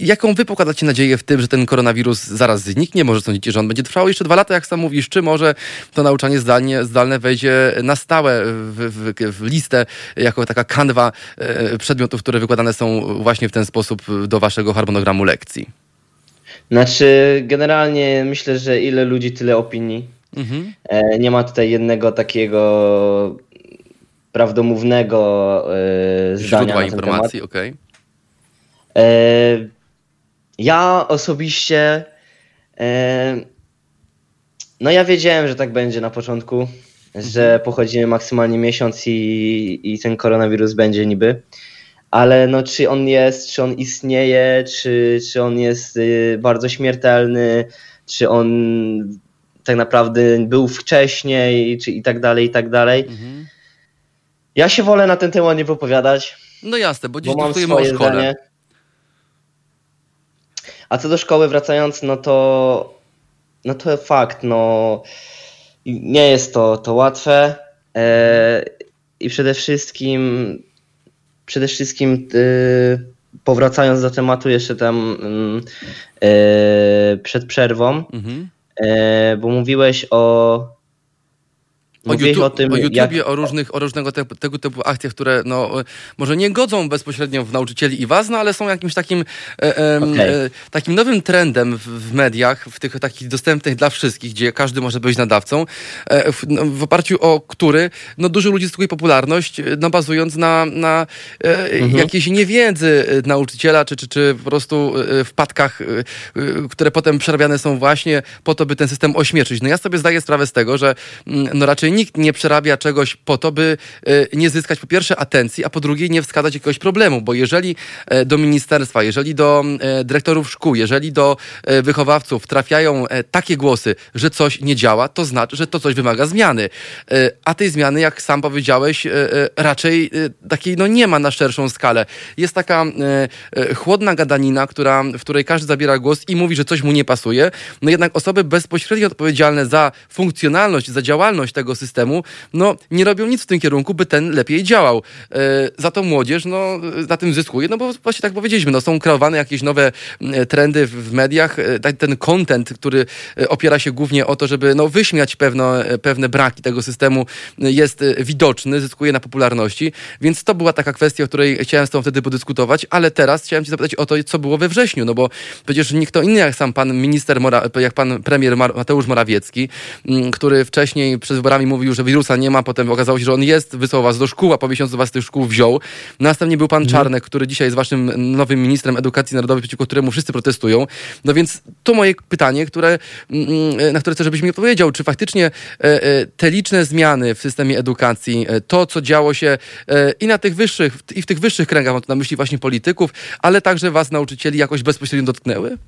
Jaką wy pokładacie nadzieję w tym, że ten koronawirus zaraz zniknie? Może sądzicie, że on będzie trwał jeszcze dwa lata, jak sam mówisz? Czy może to nauczanie zdalnie, zdalne wejdzie na stałe w, w, w listę jako taka kanwa e, przedmiotów, które wykładane są właśnie w ten sposób do waszego harmonogramu lekcji? Znaczy, generalnie myślę, że ile ludzi, tyle opinii. Mhm. E, nie ma tutaj jednego takiego prawdomównego e, zdania Źródła na ten informacji, okej. Okay. Ja osobiście. E, no ja wiedziałem, że tak będzie na początku, że mhm. pochodzimy maksymalnie miesiąc i, i ten koronawirus będzie niby. Ale no, czy on jest, czy on istnieje, czy, czy on jest y, bardzo śmiertelny, czy on tak naprawdę był wcześniej, czy i tak dalej, i tak dalej. Mhm. Ja się wolę na ten temat nie wypowiadać. No jasne, bo dziś bo dyskutujemy o szkole. Zdanie. A co do szkoły wracając, no to, no to fakt, no nie jest to, to łatwe. E, I przede wszystkim, przede wszystkim powracając do tematu jeszcze tam mm, przed przerwą, mhm. bo mówiłeś o o, YouTube, o, tym, o YouTubie, jak... o, różnych, o różnego te, tego typu akcjach, które no, może nie godzą bezpośrednio w nauczycieli i was, no ale są jakimś takim, e, e, okay. e, takim nowym trendem w, w, mediach, w tych takich dostępnych dla wszystkich, gdzie każdy może być nadawcą, e, w, no, w, oparciu o który no, dużo ludzi zyskuje popularność, no, bazując na, na e, mhm. jakiejś niewiedzy nauczyciela, czy, czy, czy po prostu e, wpadkach, które potem przerabiane są właśnie po to, by ten system ośmieszyć. No ja sobie zdaję sprawę z tego, że mm, no, raczej nikt nie przerabia czegoś po to, by e, nie zyskać po pierwsze atencji, a po drugie nie wskazać jakiegoś problemu, bo jeżeli e, do ministerstwa, jeżeli do e, dyrektorów szkół, jeżeli do wychowawców trafiają takie głosy, że coś nie działa, to znaczy, że to coś wymaga zmiany. A tej zmiany, jak sam powiedziałeś, raczej takiej no, nie ma na szerszą skalę. Jest taka chłodna gadanina, która, w której każdy zabiera głos i mówi, że coś mu nie pasuje. No jednak osoby bezpośrednio odpowiedzialne za funkcjonalność, za działalność tego systemu, no nie robią nic w tym kierunku, by ten lepiej działał. E, za to młodzież no, na tym zyskuje, no bo właśnie tak powiedzieliśmy, no, są kreowane jakieś nowe trendy w mediach, e, ten content, który e, opiera się głównie o to, żeby no, wyśmiać pewno, pewne braki tego systemu, jest widoczny, zyskuje na popularności, więc to była taka kwestia, o której chciałem z tobą wtedy podyskutować, ale teraz chciałem cię zapytać o to, co było we wrześniu, no bo przecież nikt to inny jak sam pan minister, Mora, jak pan premier Mateusz Morawiecki, który wcześniej przed wyborami mówił, że wirusa nie ma, potem okazało się, że on jest, wysłał was do szkół, a po miesiącu was z tych szkół wziął. Następnie był pan mhm. Czarnek, który dzisiaj jest waszym nowym ministrem edukacji narodowej, przeciwko któremu wszyscy protestują. No więc to moje pytanie, które, mm, mm, na które chcę, żebyś mi odpowiedział, czy faktycznie e, e, te liczne zmiany w systemie edukacji, e, to, co działo się i na tych wyższych, i w tych wyższych kręgach, mam tu na myśli właśnie polityków, ale także was, nauczycieli, jakoś bezpośrednio dotknęły?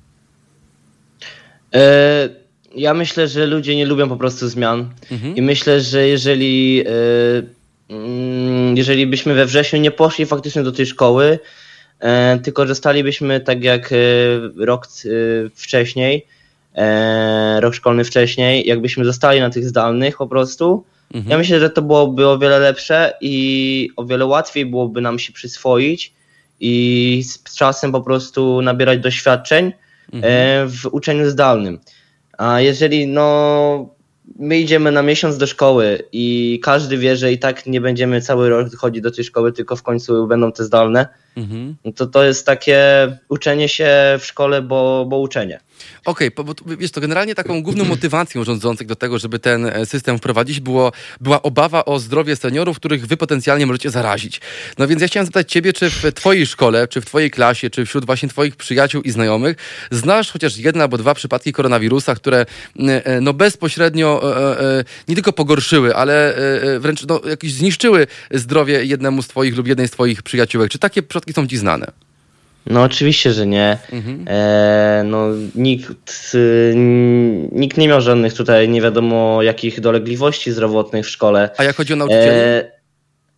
E ja myślę, że ludzie nie lubią po prostu zmian mhm. i myślę, że jeżeli, e, mm, jeżeli byśmy we wrześniu nie poszli faktycznie do tej szkoły, e, tylko zostalibyśmy tak jak e, rok wcześniej, rok szkolny wcześniej, jakbyśmy zostali na tych zdalnych po prostu, mhm. ja myślę, że to byłoby o wiele lepsze i o wiele łatwiej byłoby nam się przyswoić i z czasem po prostu nabierać doświadczeń mhm. w uczeniu zdalnym. A jeżeli no my idziemy na miesiąc do szkoły i każdy wie, że i tak nie będziemy cały rok chodzić do tej szkoły, tylko w końcu będą te zdalne, mhm. to to jest takie uczenie się w szkole, bo, bo uczenie. Okej, okay, bo wiesz, to generalnie taką główną motywacją rządzących do tego, żeby ten e, system wprowadzić, było, była obawa o zdrowie seniorów, których wy potencjalnie możecie zarazić. No więc ja chciałem zapytać ciebie, czy w twojej szkole, czy w twojej klasie, czy wśród właśnie twoich przyjaciół i znajomych znasz chociaż jedno albo dwa przypadki koronawirusa, które e, no bezpośrednio e, nie tylko pogorszyły, ale wręcz no, jakieś zniszczyły zdrowie jednemu z twoich lub jednej z twoich przyjaciółek. Czy takie przypadki są ci znane? No oczywiście, że nie. Mhm. E, no, nikt, nikt nie miał żadnych tutaj nie wiadomo jakich dolegliwości zdrowotnych w szkole. A jak chodzi o nauczycieli? E,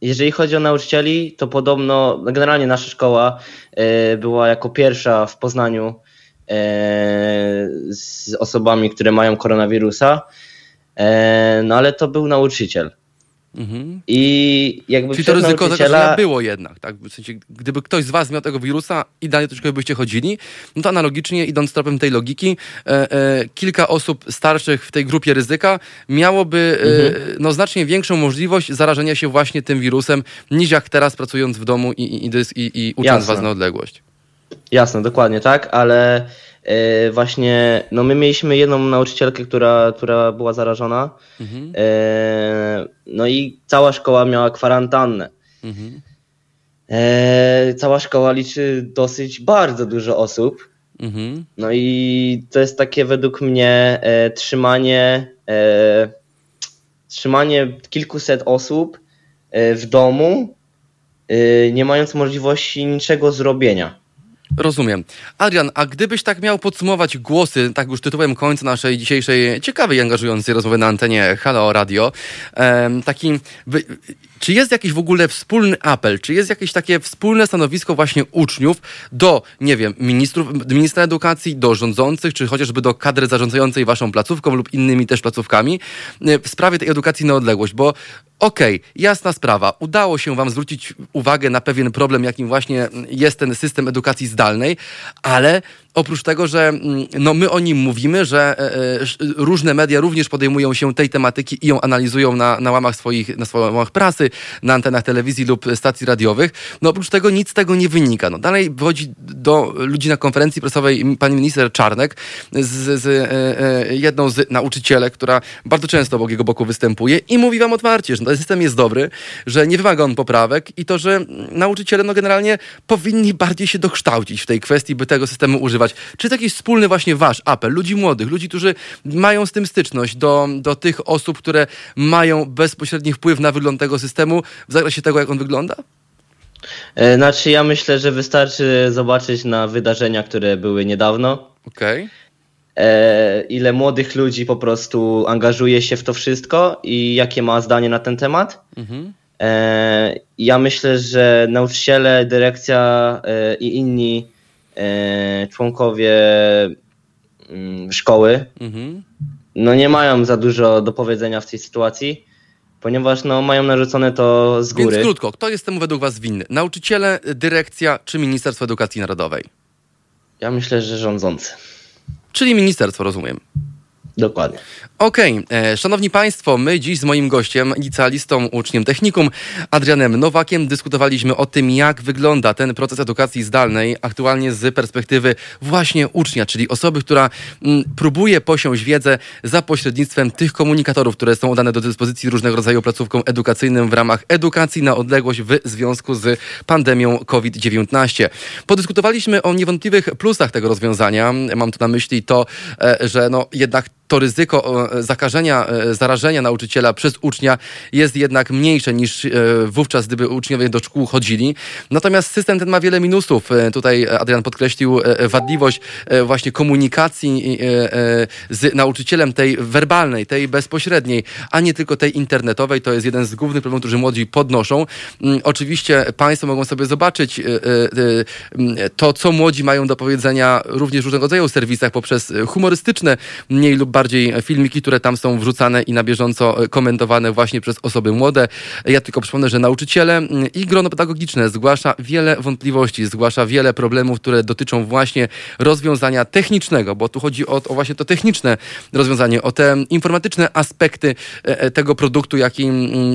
jeżeli chodzi o nauczycieli, to podobno, no, generalnie nasza szkoła e, była jako pierwsza w Poznaniu e, z osobami, które mają koronawirusa, e, no ale to był nauczyciel. Mhm. I jakby Czyli to ryzyko nauczyciela... tego, było jednak, tak? W sensie, gdyby ktoś z was miał tego wirusa i dalej szkoły byście chodzili, no to analogicznie, idąc tropem tej logiki, e, e, kilka osób starszych w tej grupie ryzyka miałoby e, mhm. no, znacznie większą możliwość zarażenia się właśnie tym wirusem, niż jak teraz pracując w domu i, i, i, i ucząc Jasne. was na odległość. Jasne, dokładnie tak, ale właśnie, no my mieliśmy jedną nauczycielkę, która, która była zarażona, mhm. E, no i cała szkoła miała kwarantannę. Mhm. E, cała szkoła liczy dosyć bardzo dużo osób. Mhm. No i to jest takie według mnie trzymanie, trzymanie kilkuset osób w domu, nie mając możliwości niczego zrobienia. Rozumiem. Adrian, a gdybyś tak miał podsumować głosy, tak już tytułem końca naszej dzisiejszej ciekawej i angażującej rozmowy na antenie Halo Radio, taki, Czy jest jakiś w ogóle wspólny apel, czy jest jakieś takie wspólne stanowisko właśnie uczniów do, nie wiem, ministrów, ministra edukacji, do rządzących, czy chociażby do kadry zarządzającej waszą placówką lub innymi też placówkami e, w sprawie tej edukacji na odległość, bo Okej, okay, jasna sprawa. Udało się Wam zwrócić uwagę na pewien problem, jakim właśnie jest ten system edukacji zdalnej, ale oprócz tego, że mm, no, my o nim mówimy, że e, e, różne media również podejmują się tej tematyki i ją analizują na, na łamach swoich, na swoich łamach prasy, na antenach telewizji lub stacji radiowych, no oprócz tego nic z tego nie wynika. No, dalej wychodzi do ludzi na konferencji prasowej pani minister Czarnek z, z e, jedną z nauczycielek, która bardzo często obok jego boku występuje i mówi wam otwarcie, że ten system jest dobry, że nie wymaga on poprawek i to, że nauczyciele no generalnie powinni bardziej się dokształcić w tej kwestii, by tego systemu używać czy to jakiś wspólny właśnie wasz apel, ludzi młodych, ludzi, którzy mają z tym styczność do, do tych osób, które mają bezpośredni wpływ na wygląd tego systemu w zakresie tego, jak on wygląda? E, znaczy, ja myślę, że wystarczy zobaczyć na wydarzenia, które były niedawno. Okej. Okay. E, ile młodych ludzi po prostu angażuje się w to wszystko i jakie ma zdanie na ten temat. Mhm. E, ja myślę, że nauczyciele, dyrekcja i inni członkowie mm, szkoły mhm. no nie mają za dużo do powiedzenia w tej sytuacji, ponieważ no, mają narzucone to z góry. Więc krótko, kto jest temu według Was winny? Nauczyciele, dyrekcja czy Ministerstwo Edukacji Narodowej? Ja myślę, że rządzący. Czyli ministerstwo, rozumiem. Dokładnie. Okej, okay. E, szanowni Państwo, my dziś z moim gościem, licealistą, uczniem technikum, Adrianem Nowakiem, dyskutowaliśmy o tym, jak wygląda ten proces edukacji zdalnej aktualnie z perspektywy właśnie ucznia, czyli osoby, która mm, próbuje posiąść wiedzę za pośrednictwem tych komunikatorów, które są dane do dyspozycji różnego rodzaju placówkom edukacyjnym w ramach edukacji na odległość w związku z pandemią COVID-19. Podyskutowaliśmy o niewątpliwych plusach tego rozwiązania. Mam tu na myśli to, e, że no jednak to ryzyko zakażenia, e, zarażenia nauczyciela przez ucznia jest jednak mniejsze niż e, wówczas, gdyby uczniowie do szkół chodzili. Natomiast system ten ma wiele minusów. E, tutaj Adrian podkreślił wadliwość właśnie komunikacji z nauczycielem, tej werbalnej, tej bezpośredniej, a nie tylko tej internetowej. To jest jeden z głównych problemów, którzy młodzi podnoszą. Mm, oczywiście Państwo mogą sobie zobaczyć to, co młodzi mają do powiedzenia również różnego rodzaju serwisach poprzez humorystyczne, mniej lub bardziej filmiki, które tam są wrzucane i na bieżąco komentowane właśnie przez osoby młode. Ja tylko przypomnę, że nauczyciele i grono pedagogiczne zgłasza wiele wątpliwości, zgłasza wiele problemów, które dotyczą właśnie rozwiązania technicznego, bo tu chodzi o, o właśnie to techniczne rozwiązanie, o te informatyczne aspekty e, e, tego produktu, jaki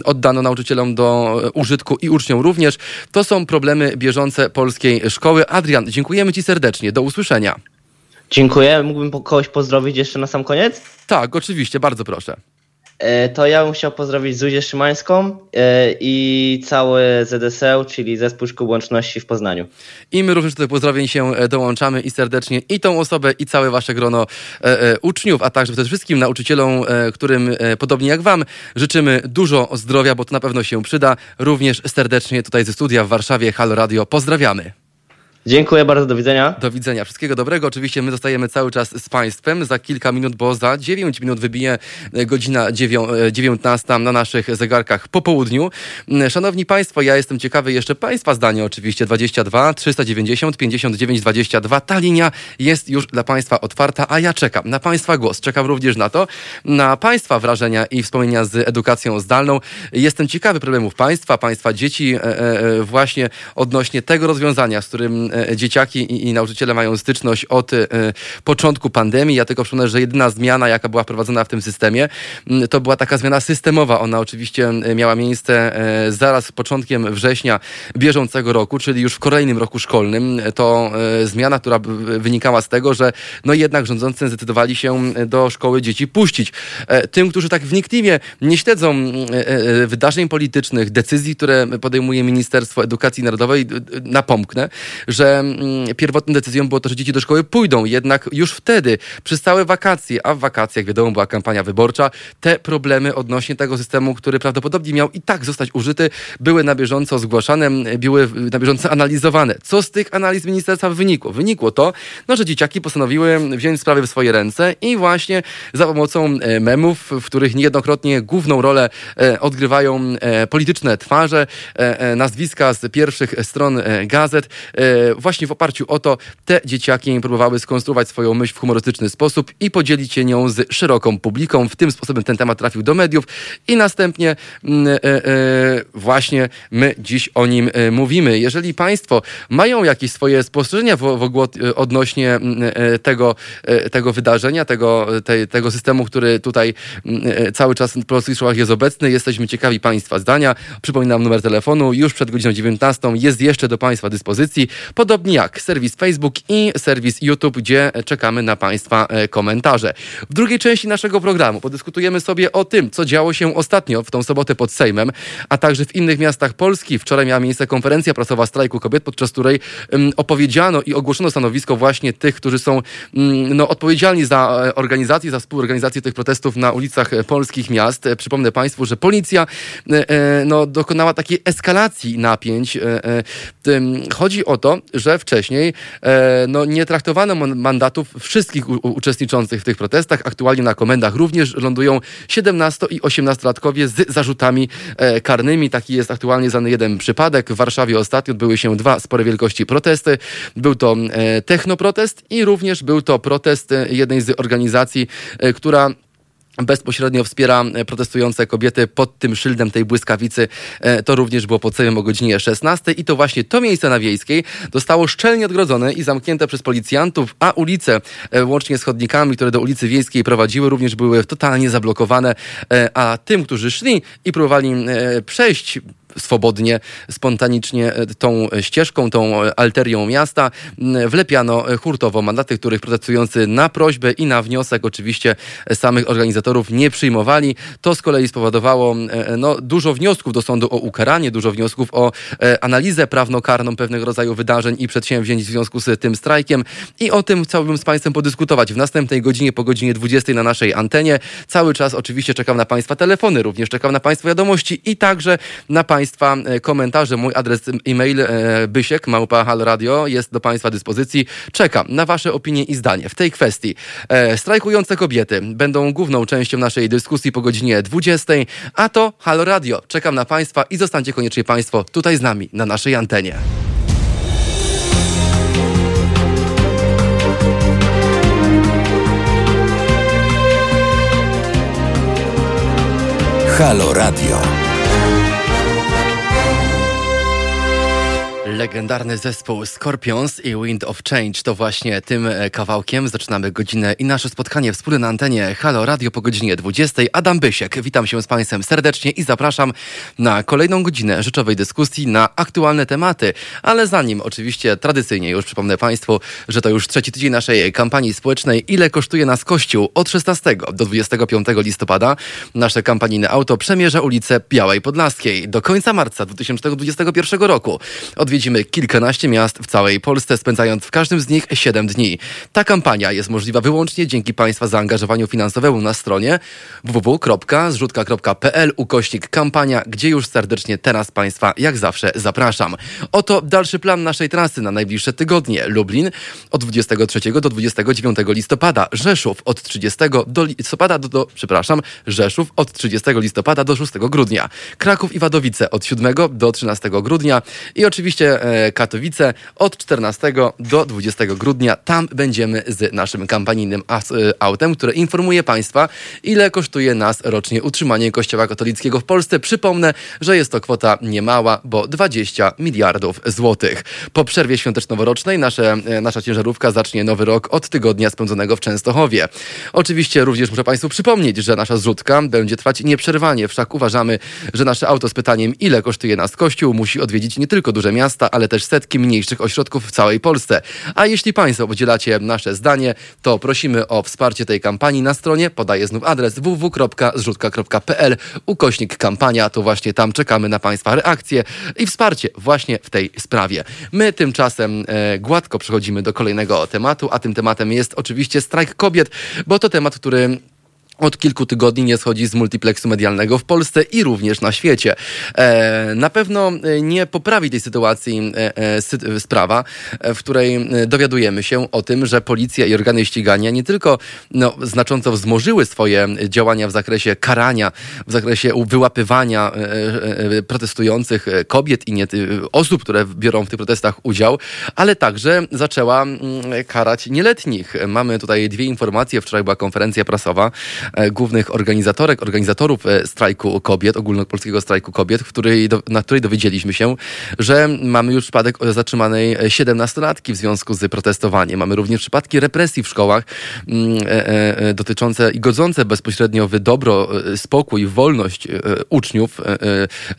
oddano nauczycielom do e, użytku i uczniom również. To są problemy bieżące polskiej szkoły. Adrian, dziękujemy Ci serdecznie. Do usłyszenia. Dziękuję. Mógłbym kogoś pozdrowić jeszcze na sam koniec? Tak, oczywiście, bardzo proszę. E, to ja bym chciał pozdrowić Zuzię Szymańską e, i cały ZSL, czyli Zespół Szkół Łączności w Poznaniu. I my również do pozdrowień się e, dołączamy i serdecznie i tą osobę, i całe wasze grono uczniów, a także przede wszystkim nauczycielom, którym podobnie jak wam życzymy dużo zdrowia, bo to na pewno się przyda. Również serdecznie tutaj ze studia w Warszawie Halo Radio pozdrawiamy. Dziękuję bardzo, do widzenia. Do widzenia, wszystkiego dobrego. Oczywiście my zostajemy cały czas z Państwem. Za kilka minut, bo za 9 minut wybije e, godzina 19 e, na naszych zegarkach po południu. Mm, szanowni Państwo, ja jestem ciekawy jeszcze Państwa zdania oczywiście. 22 390 59 22. Ta linia jest już dla Państwa otwarta, a ja czekam na Państwa głos. Czekam również na to, na Państwa wrażenia i wspomnienia z edukacją zdalną. Jestem ciekawy problemów Państwa, Państwa dzieci e, właśnie odnośnie tego rozwiązania, z którym dzieciaki i, i nauczyciele mają styczność od e, początku pandemii. Ja tylko przypomnę, że jedyna zmiana, jaka była wprowadzona w tym systemie, to była taka zmiana systemowa. Ona oczywiście miała miejsce e, zaraz z początkiem września bieżącego roku, czyli już w kolejnym roku szkolnym. To zmiana, która wynikała z tego, że no jednak rządzący zdecydowali się do szkoły dzieci puścić. Tym, którzy tak wnikliwie nie śledzą wydarzeń politycznych, decyzji, które podejmuje Ministerstwo Edukacji Narodowej, napomknę, że mm, pierwotną decyzją było to, że dzieci do szkoły pójdą. Jednak już wtedy, przez całe wakacje, a w wakacjach wiadomo była kampania wyborcza, te problemy odnośnie tego systemu, który prawdopodobnie miał i tak zostać użyty, były na bieżąco zgłaszane, były na bieżąco analizowane. Co z tych analiz ministerstwa wynikło? Wynikło to, no, że dzieciaki postanowiły wziąć sprawy w swoje ręce i właśnie za pomocą e, memów, w których niejednokrotnie główną rolę e, odgrywają e, polityczne twarze, nazwiska z pierwszych stron gazet, właśnie w oparciu o to te dzieciaki próbowały skonstruować swoją myśl w humorystyczny sposób i podzielić się nią z szeroką publiką. W tym sposobem ten temat trafił do mediów i następnie mm, właśnie my dziś o nim mówimy. Jeżeli Państwo mają jakieś swoje spostrzeżenia w, w, odnośnie mm, tego, tego wydarzenia, tego, te, tego systemu, który tutaj mm, e, cały czas w polskich jest obecny. Jesteśmy ciekawi Państwa zdania. Przypominam numer telefonu już przed godziną 19 jest jeszcze do Państwa dyspozycji, podobnie jak serwis Facebook i serwis YouTube, gdzie czekamy na Państwa e, komentarze. W drugiej części naszego programu podyskutujemy sobie o tym, co działo się ostatnio w tą sobotę pod Sejmem, a także w innych miastach Polski. Wczoraj miała miejsce konferencja prasowa strajku kobiet, podczas której um, opowiedziano i ogłoszono stanowisko właśnie tych, którzy są um, no, odpowiedzialni za e, organizację, za współorganizację tych protestów na ulicach polskich miast. Przypomnę Państwu, że policja e, e, no, dokonała takiej eskalacji napięć. Chodzi o to, że wcześniej no, nie traktowano mandatów wszystkich uczestniczących w tych protestach. Aktualnie na komendach również lądują 17 i 18-latkowie z zarzutami karnymi. Taki jest aktualnie znany jeden przypadek. W Warszawie ostatnio odbyły się dwa spore wielkości protesty. Był to technoprotest i również był to protest jednej z organizacji, e, która bezpośrednio wspiera e, protestujące kobiety pod tym szyldem tej błyskawicy. E, to również było pod Sejmem o godzinie 16 i to właśnie to miejsce na Wiejskiej zostało szczelnie odgrodzone i zamknięte przez policjantów, a ulice łącznie z chodnikami, które do ulicy Wiejskiej prowadziły, również były totalnie zablokowane, a tym, którzy szli i próbowali przejść swobodnie, spontanicznie e, tą ścieżką, tą alterią miasta. Wlepiano hurtowo mandaty, których protestujący na prośbę i na wniosek oczywiście samych organizatorów nie przyjmowali. To z kolei spowodowało e, no, dużo wniosków do sądu o ukaranie, dużo wniosków o e, analizę prawnokarną pewnego rodzaju wydarzeń i przedsięwzięć w związku z tym strajkiem. I o tym chciałbym z Państwem podyskutować w następnej godzinie, po godzinie 20 na naszej antenie. Cały czas oczywiście czekam na Państwa telefony, również czekam na Państwa wiadomości i także na Państwa Państwa e, komentarze. Mój adres e-mail e, bysiek radio jest do Państwa dyspozycji. Czekam na Wasze opinie i zdanie w tej kwestii. E, strajkujące kobiety będą główną częścią naszej dyskusji po godzinie 20, a to Halo Radio. Czekam na Państwa i zostańcie koniecznie Państwo tutaj z nami na naszej antenie. Halo Radio. Legendarny zespół Scorpions i Wind of Change to właśnie tym e, kawałkiem zaczynamy godzinę i nasze spotkanie wspólne na antenie Halo Radio po godzinie 20. Adam Bysiek, witam się z Państwem serdecznie i zapraszam na kolejną godzinę rzeczowej dyskusji na aktualne tematy. Ale zanim oczywiście tradycyjnie już przypomnę Państwu, że to już trzeci tydzień naszej kampanii społecznej Ile kosztuje nas Kościół od 16 do 25 listopada. Nasze kampanijne auto przemierza ulicę Białej Podlaskiej. Do końca marca 2021 roku odwiedzi Odwiedzimy kilkanaście miast w całej Polsce, spędzając w każdym z nich 7 dni. Ta kampania jest możliwa wyłącznie dzięki Państwa zaangażowaniu finansowemu na stronie www.zrzutka.pl ukośnik kampania, gdzie już serdecznie teraz Państwa jak zawsze zapraszam. Oto dalszy plan naszej trasy na najbliższe tygodnie. Lublin od 23 do 29 listopada, Rzeszów od 30 do listopada do, do przepraszam, Rzeszów od 30 listopada do 6 grudnia, Kraków i Wadowice od 7 do 13 grudnia i oczywiście Katowice od 14 do 20 grudnia. Tam będziemy z naszym kampanijnym e, autem, które informuje Państwa, ile kosztuje nas rocznie utrzymanie Kościoła katolickiego w Polsce. Przypomnę, że jest to kwota niemała, bo 20 miliardów złotych. Po przerwie świąteczno-noworocznej nasze, e, nasza ciężarówka zacznie nowy rok od tygodnia spędzonego w Częstochowie. Oczywiście również muszę Państwu przypomnieć, że nasza zrzutka będzie trwać nieprzerwanie, wszak uważamy, że nasze auto z pytaniem, ile kosztuje nas Kościół, musi odwiedzić nie tylko duże miasta, ale też setki mniejszych ośrodków w całej Polsce. A jeśli Państwo podzielacie nasze zdanie, to prosimy o wsparcie tej kampanii na stronie, podaję znów adres www.zrzutka.pl ukośnik kampania, to właśnie tam czekamy na Państwa reakcje i wsparcie właśnie w tej sprawie. My tymczasem e, gładko przechodzimy do kolejnego tematu, a tym tematem jest oczywiście strajk kobiet, bo to temat, który od kilku tygodni nie schodzi z multiplexu medialnego w Polsce i również na świecie. E, na pewno e, nie poprawi tej sytuacji e, sprawa, w której dowiadujemy się o tym, że policja i organy ścigania nie tylko no, znacząco wzmożyły swoje działania w zakresie karania, w zakresie wyłapywania protestujących kobiet i nie osób, które biorą w tych protestach udział, ale także zaczęła mm, karać nieletnich. Mamy tutaj dwie informacje. Wczoraj była konferencja prasowa głównych organizatorek, organizatorów e, strajku kobiet, ogólnopolskiego strajku kobiet, w której, na której dowiedzieliśmy się, że mamy już przypadek zatrzymanej 17-latki w związku z protestowaniem. Mamy również przypadki represji w szkołach mm, e, dotyczące i godzące bezpośrednio w dobro, spokój, wolność uczniów,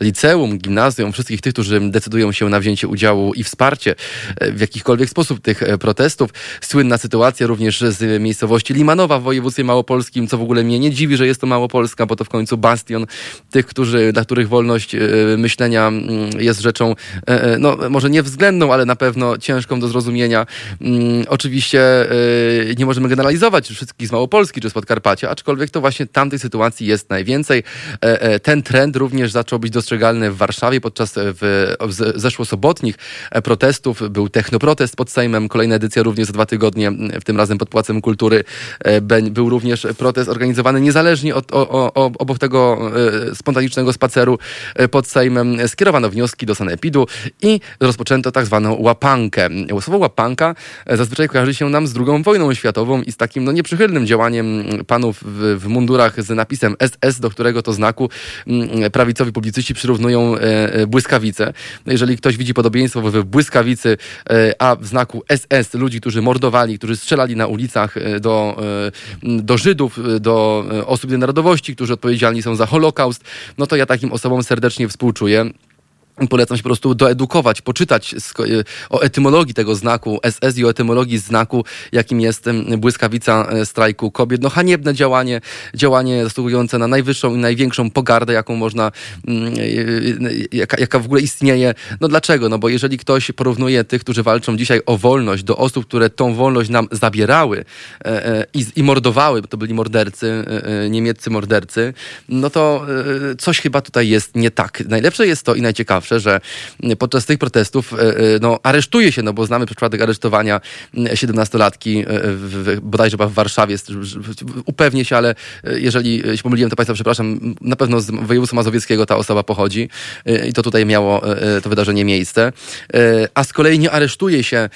liceum, gimnazjum, wszystkich tych, którzy decydują się na wzięcie udziału i wsparcie w jakikolwiek sposób tych protestów. Słynna sytuacja również z miejscowości Limanowa w województwie małopolskim, co w ogóle mnie nie dziwi, że jest to Małopolska, bo to w końcu bastion tych, którzy, dla których wolność e, myślenia mm, jest rzeczą, e, e, no może nie względną, ale na pewno ciężką do zrozumienia. Mm, oczywiście nie możemy generalizować wszystkich z Małopolski czy z Podkarpacia, aczkolwiek to właśnie tamtej sytuacji jest najwięcej. Ten trend również zaczął być dostrzegalny w Warszawie podczas w, zeszłosobotnich protestów. Był technoprotest pod Sejmem, kolejna edycja również za dwa tygodnie, w tym razem pod Płacem Kultury. Był również protest organizowany organizowany niezależnie od, o, o, obok tego e, spontanicznego spaceru e, pod Sejmem. Skierowano wnioski do Sanepidu i rozpoczęto tak zwaną łapankę. Słowo łapanka e, zazwyczaj kojarzy się nam z II wojną światową i z takim no, nieprzychylnym działaniem panów w, w mundurach z napisem SS, do którego to znaku prawicowi publicyści przyrównują błyskawice. Jeżeli ktoś widzi podobieństwo w błyskawicy, a w znaku SS ludzi, którzy mordowali, którzy strzelali na ulicach do, do Żydów, do E, osób narodowości, którzy odpowiedzialni są za Holokaust, no to ja takim osobom serdecznie współczuję. Polecam się po prostu doedukować, poczytać e, o etymologii tego znaku SS i o etymologii znaku, jakim jest błyskawica e, strajku kobiet. No haniebne działanie, działanie zasługujące na najwyższą i największą pogardę, jaką można, mm, jaka, jaka w ogóle istnieje. No dlaczego? No bo jeżeli ktoś porównuje tych, którzy walczą dzisiaj o wolność do osób, które tą wolność nam zabierały i, i mordowały, bo to byli mordercy, niemieccy mordercy, no to coś chyba tutaj jest nie tak. Najlepsze jest to i najciekawsze, zawsze, że podczas tych protestów e, e, no, aresztuje się, no bo znamy przypadek aresztowania 17-latki e, bodajże w Warszawie. Upewnię się, ale jeżeli się pomyliłem, to Państwa przepraszam, na pewno z województwa mazowieckiego ta osoba pochodzi i to tutaj miało to wydarzenie miejsce. A z kolei nie aresztuje się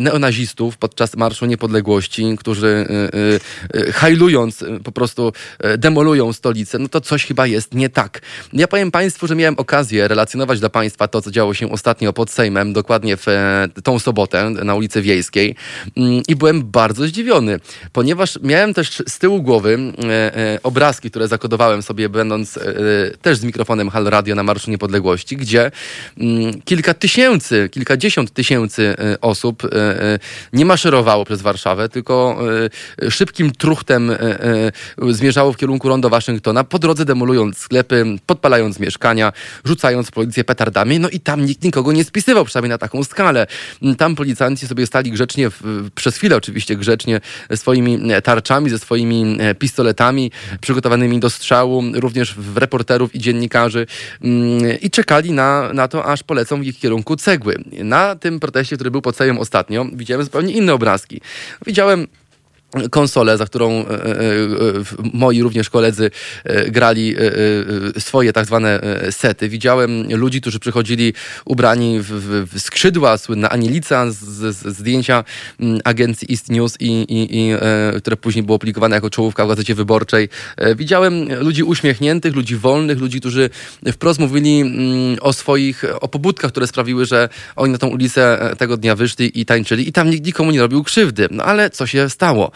neonazistów podczas Marszu Niepodległości, którzy hajlując po prostu demolują stolicę, no to coś chyba jest nie tak. Ja powiem Państwu, że miałem okazję relacjonować dla Państwa to, co działo się ostatnio pod Sejmem, dokładnie w e, tą sobotę na ulicy Wiejskiej. Mm, i byłem bardzo zdziwiony, ponieważ miałem też z tyłu głowy e, e, obrazki, które zakodowałem sobie, będąc też z mikrofonem Hal Radio na Marszu Niepodległości, gdzie mm, kilka tysięcy, kilkadziesiąt tysięcy osób nie maszerowało przez Warszawę, tylko szybkim truchtem zmierzało w kierunku ronda Waszyngtona, po drodze demolując sklepy, podpalając mieszkania, rzucając policję petardami no i tam nikt nikogo nie spisywał, przynajmniej na taką skalę. Tam policjanci sobie stali grzecznie, przez chwilę oczywiście grzecznie, ze swoimi e, tarczami, ze swoimi e, pistoletami przygotowanymi do strzału, również w reporterów i dziennikarzy mm, i czekali na, na to, aż polecą w ich kierunku cegły. Na tym proteście, który był pod Sejmem ostatnio, widziałem zupełnie inne obrazki. Widziałem konsolę, za którą e, e, e, moi również koledzy grali swoje tak zwane sety. Widziałem ludzi, którzy przychodzili ubrani w, skrzydła, słynna Anielica z, z, zdjęcia mm, agencji East News, i, i, i, które później było publikowane jako czołówka w Gazecie Wyborczej. Widziałem ludzi uśmiechniętych, ludzi wolnych, ludzi, którzy wprost mówili mm, o swoich, o pobudkach, które sprawiły, że oni na tą ulicę tego dnia wyszli i tańczyli i tam nikt nikomu nie robił krzywdy. No ale co się stało?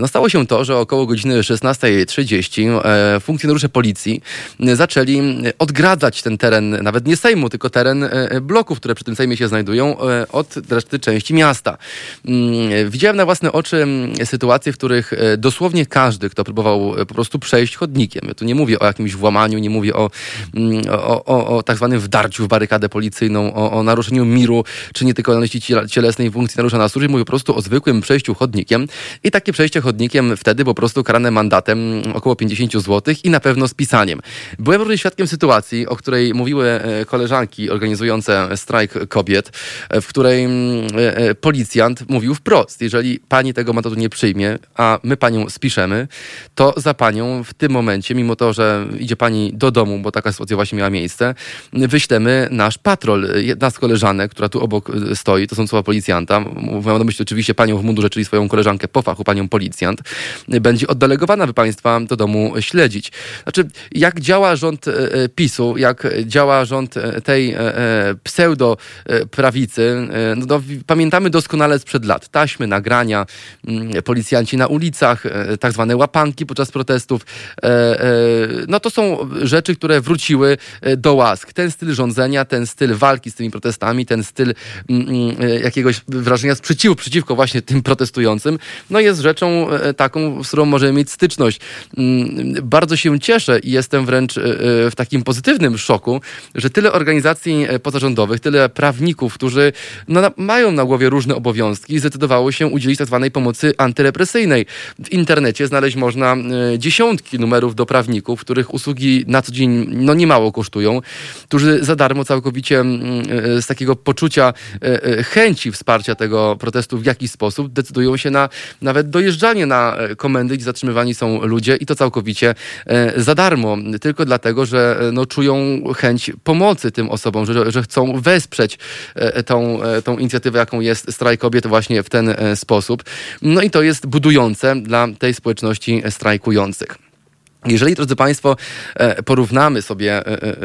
No stało się to, że około godziny 16.30 funkcjonariusze policji zaczęli odgradzać ten teren, nawet nie Sejmu, tylko teren bloków, które przy tym Sejmie się znajdują, od reszty części miasta. Mm, widziałem na własne oczy mm, sytuacje, w których dosłownie każdy, kto próbował po prostu przejść chodnikiem, ja tu nie mówię o jakimś włamaniu, nie mówię o, mm, o, o, o tak zwanym wdarciu w barykadę policyjną, o, o naruszeniu miru, czy nietykalności cielesnej funkcjonariusza na służbie, mówię po prostu o zwykłym przejściu chodnikiem. I takie przejście chodnikiem wtedy po prostu karane mandatem około 50 zł i na pewno spisaniem. Byłem również świadkiem sytuacji, o której mówiły e, koleżanki organizujące strajk kobiet, w której mm, e, e, policjant mówił wprost, jeżeli pani tego mandatu nie przyjmie, a my panią spiszemy, to za panią w tym momencie, mimo to, że idzie pani do domu, bo taka sytuacja właśnie miała miejsce, wyślemy nasz patrol. Jedna z koleżanek, która tu obok e, stoi, to są słowa policjanta, mówią na myśli oczywiście panią w mundurze, czyli swoją koleżankę po fachu, panią policjant, będzie oddelegowana, by państwa do domu śledzić. Znaczy, jak działa rząd e, e, PiSu, jak działa rząd tej pseudo prawicy, no pamiętamy doskonale sprzed lat. Taśmy, nagrania, mm, policjanci na ulicach, tak zwane łapanki podczas protestów. No to są rzeczy, które wróciły do łask. Ten styl rządzenia, ten styl walki z tymi protestami, ten styl mm, mm, e, jakiegoś wrażenia sprzeciwu przeciwko właśnie tym protestującym, no jest rzeczą e, taką, z którą możemy mieć styczność. Mm, bardzo się cieszę i jestem wręcz e, w takim pozytywnym szoku, że tyle organizacji pozarządowych, tyle prawników, którzy no, mają na głowie różne obowiązki, zdecydowało się udzielić tak zwanej pomocy antyrepresyjnej. W internecie znaleźć można dziesiątki numerów do prawników, których usługi na co dzień no, niemało kosztują, którzy za darmo całkowicie mm, e, z takiego poczucia e, e, chęci wsparcia tego protestu w jakiś sposób decydują się na nawet dojeżdżanie na komendy, gdzie zatrzymywani są ludzie i to całkowicie za darmo. Tylko dlatego, że no, czują chęć pomocy tym osobom, że, że chcą wesprzeć tą, tą inicjatywę, jaką jest strajk kobiet właśnie w ten sposób. No i to jest budujące dla tej społeczności strajkujących. Jeżeli, drodzy Państwo, e, porównamy sobie e, e,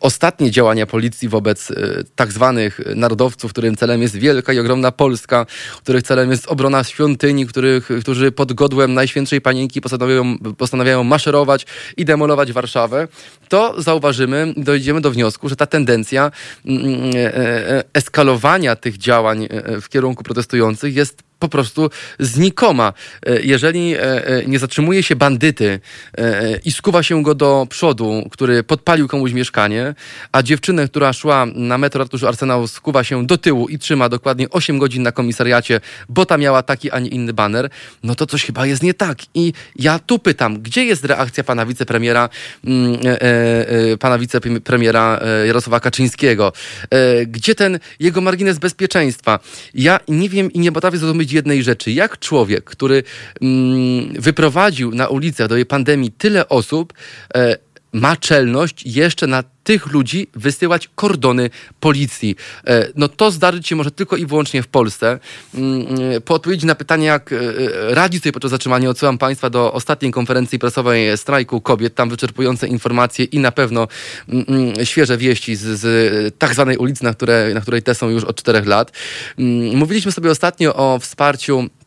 ostatnie działania policji wobec tak zwanych narodowców, którym celem jest wielka i ogromna Polska, których celem jest obrona świątyni, których, którzy pod godłem Najświętszej Panienki postanawiają, postanawiają maszerować i demolować Warszawę, to zauważymy, dojdziemy do wniosku, że ta tendencja mm, mm, eskalowania tych działań w kierunku protestujących jest po prostu znikoma. E, jeżeli e, e, nie zatrzymuje się bandyty i skuwa się go do przodu, który podpalił komuś mieszkanie, a dziewczynę, która szła na metro ratuszu Arsenał, skuwa się do tyłu i trzyma dokładnie 8 godzin na komisariacie, bo ta miała taki, a nie inny baner, no to coś chyba jest nie tak. I ja tu pytam, gdzie jest reakcja pana wicepremiera, mm, pana wicepremiera Jarosława Kaczyńskiego? Gdzie ten jego margines bezpieczeństwa? Ja nie wiem i nie potrafię zrozumieć jednej rzeczy. Jak człowiek, który mm, wyprowadził na ulicę do tej pandemii tyle osób, e, ma czelność jeszcze na tych ludzi wysyłać kordony policji. E, no to zdarzyć się może tylko i wyłącznie w Polsce. Mm, e, po odpowiedzi na pytanie, jak e, radzi sobie podczas zatrzymania, odsyłam Państwa do ostatniej konferencji prasowej strajku kobiet. Tam wyczerpujące informacje i na pewno mm, mm, świeże wieści z, z tak zwanej ulicy, na, które, na której te są już od czterech lat. Mówiliśmy sobie ostatnio o wsparciu E,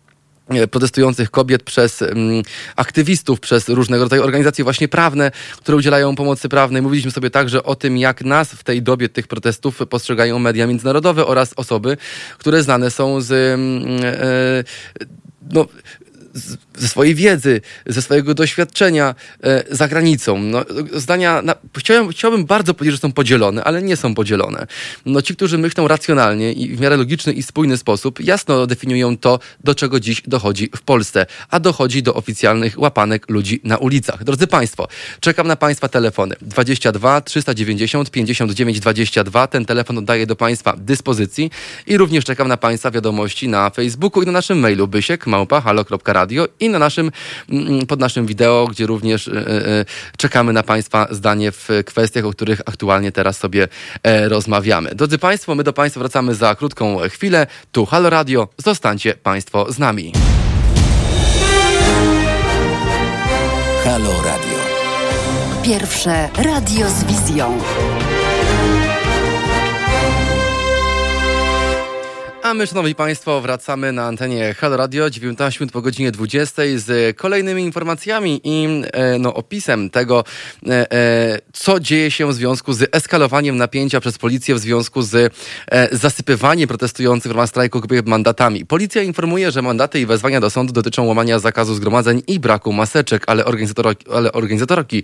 protestujących kobiet przez um, aktywistów, przez różnego rodzaju organizacje właśnie prawne, które udzielają pomocy prawnej. Mówiliśmy sobie także o tym, jak nas w tej dobie tych protestów postrzegają media międzynarodowe oraz osoby, które znane są z um, e, no, ze swojej wiedzy, ze swojego doświadczenia e, za granicą. No, zdania, na, chciałem, chciałbym bardzo powiedzieć, że są podzielone, ale nie są podzielone. No, ci, którzy myślą racjonalnie i w miarę logiczny i spójny sposób, jasno definiują to, do czego dziś dochodzi w Polsce, a dochodzi do oficjalnych łapanek ludzi na ulicach. Drodzy Państwo, czekam na Państwa telefony. 22 390 59 22. Ten telefon oddaję do Państwa dyspozycji i również czekam na Państwa wiadomości na Facebooku i na naszym mailu bysiek małpa i na naszym, mm, pod naszym wideo, gdzie również e, e, czekamy na Państwa zdanie w kwestiach, o których aktualnie teraz sobie e, rozmawiamy. Drodzy Państwo, my do Państwa wracamy za krótką chwilę. Tu Halo Radio, zostańcie Państwo z nami. Halo Radio. Pierwsze radio z wizją. A my, szanowni państwo, wracamy na antenie Halo Radio 19 minut po godzinie 20 z kolejnymi informacjami i e, no, opisem tego, e, e, co dzieje się w związku z eskalowaniem napięcia przez policję w związku z zasypywaniem protestujących w ramach strajku kobiet mandatami. Policja informuje, że mandaty i wezwania do sądu dotyczą łamania zakazu zgromadzeń i braku maseczek, ale, ale organizatorki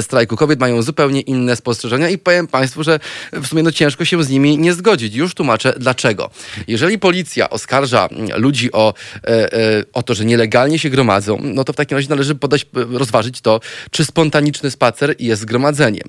strajku kobiet mają zupełnie inne spostrzeżenia i powiem państwu, że w sumie no, ciężko się z nimi nie zgodzić. Już tłumaczę dlaczego. Jeżeli policja oskarża ludzi o, e, e, o to, że nielegalnie się gromadzą, no to w takim razie należy podać, rozważyć to, czy spontaniczny spacer jest zgromadzeniem.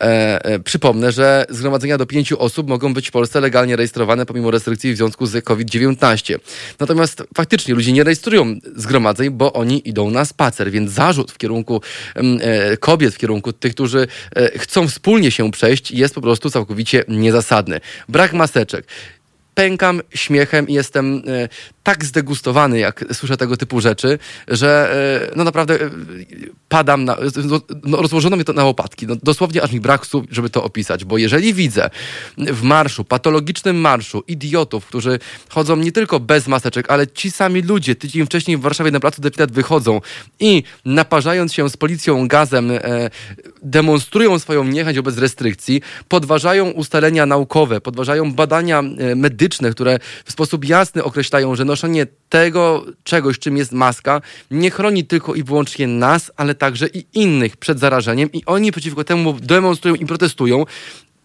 E, e, przypomnę, że zgromadzenia do pięciu osób mogą być w Polsce legalnie rejestrowane pomimo restrykcji w związku z COVID-19. Natomiast faktycznie ludzie nie rejestrują zgromadzeń, bo oni idą na spacer, więc zarzut w kierunku e, kobiet, w kierunku tych, którzy e, chcą wspólnie się przejść, jest po prostu całkowicie niezasadny. Brak maseczek pękam śmiechem i jestem e, tak zdegustowany, jak słyszę tego typu rzeczy, że e, no naprawdę e, padam, na, no, no, rozłożono mnie to na łopatki. No, dosłownie aż mi brak słów, żeby to opisać, bo jeżeli widzę w marszu, patologicznym marszu idiotów, którzy chodzą nie tylko bez maseczek, ale ci sami ludzie tydzień wcześniej w Warszawie na placu Depilat wychodzą i naparzając się z policją gazem demonstrują swoją niechęć wobec restrykcji, podważają ustalenia naukowe, podważają badania medyczne, medyczne, które w sposób jasny określają, że noszenie tego czegoś, czym jest maska, nie chroni tylko i wyłącznie nas, ale także i innych przed zarażeniem i oni przeciwko temu demonstrują i protestują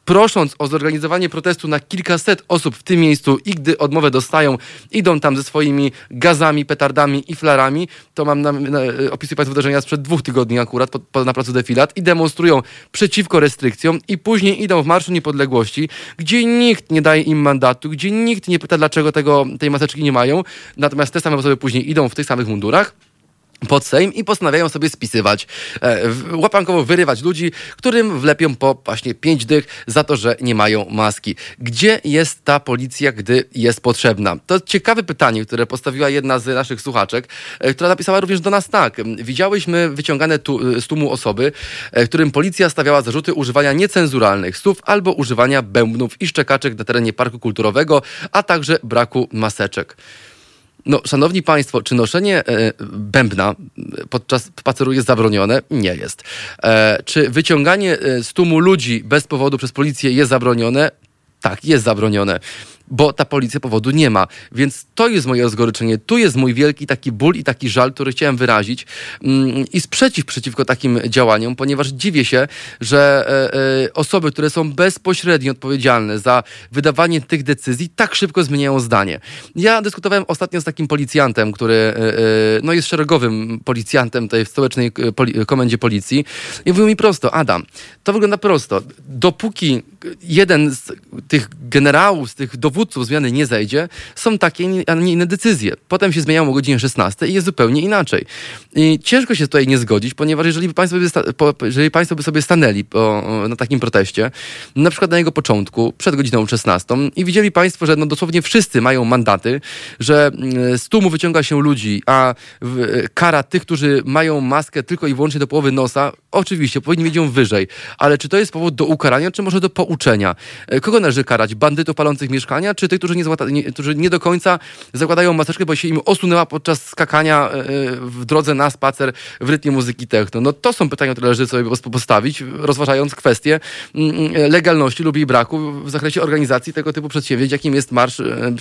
prosząc o zorganizowanie protestu na kilkaset osób w tym miejscu i gdy odmowę dostają, idą tam ze swoimi gazami, petardami i flarami, to mam na, na, opisuję Państwu wydarzenia sprzed dwóch tygodni akurat pod, pod, na placu Defilat i demonstrują przeciwko restrykcjom i później idą w Marszu Niepodległości, gdzie nikt nie daje im mandatu, gdzie nikt nie pyta, dlaczego tego, tej maseczki nie mają, natomiast te same osoby później idą w tych samych mundurach pod Sejm i postanawiają sobie spisywać, e, łapankowo wyrywać ludzi, którym wlepią po właśnie pięć dych za to, że nie mają maski. Gdzie jest ta policja, gdy jest potrzebna? To ciekawe pytanie, które postawiła jedna z naszych słuchaczek, e, która napisała również do nas tak. Widziałyśmy wyciągane tu, z tłumu osoby, e, którym policja stawiała zarzuty używania niecenzuralnych słów albo używania bębnów i szczekaczek na terenie parku kulturowego, a także braku maseczek. No, szanowni państwo, czy noszenie e, bębna podczas spaceru jest zabronione? Nie jest. E, czy wyciąganie e, z tłumu ludzi bez powodu przez policję jest zabronione? Tak, jest zabronione bo ta policja powodu nie ma. Więc to jest moje rozgoryczenie. Tu jest mój wielki taki ból i taki żal, który chciałem wyrazić mm, i sprzeciw przeciwko takim działaniom, ponieważ dziwię się, że e, e, osoby, które są bezpośrednio odpowiedzialne za wydawanie tych decyzji, tak szybko zmieniają zdanie. Ja dyskutowałem ostatnio z takim policjantem, który e, no, jest szeregowym policjantem tutaj w stołecznej komendzie policji i mówił mi prosto, Adam, to wygląda prosto. Dopóki jeden z tych generałów, z tych dowódców dowódców zmiany nie zejdzie, są takie, a nie inne decyzje. Potem się zmieniają o godzinie 16 i jest zupełnie inaczej. I ciężko się tutaj nie zgodzić, ponieważ jeżeli Państwo by, jeżeli państwo by sobie stanęli po, na takim proteście, na przykład na jego początku, przed godziną 16 i widzieli Państwo, że no dosłownie wszyscy mają mandaty, że mm, z tłumu wyciąga się ludzi, a kara tych, którzy mają maskę tylko i wyłącznie do połowy nosa, oczywiście powinni mieć ją wyżej. Ale czy to jest powód do ukarania, czy może do pouczenia? E, kogo należy karać? Bandytów palących mieszkania, czy tych, którzy nie, nie, którzy nie do końca zakładają maseczkę, bo się im osunęła podczas skakania e, w drodze na spacer w rytmie muzyki techno? No to są pytania, które należy sobie postawić, rozważając kwestię mm, mm, legalności lub jej braku w zakresie organizacji tego typu przedsięwzięć, jakim jest marsz e,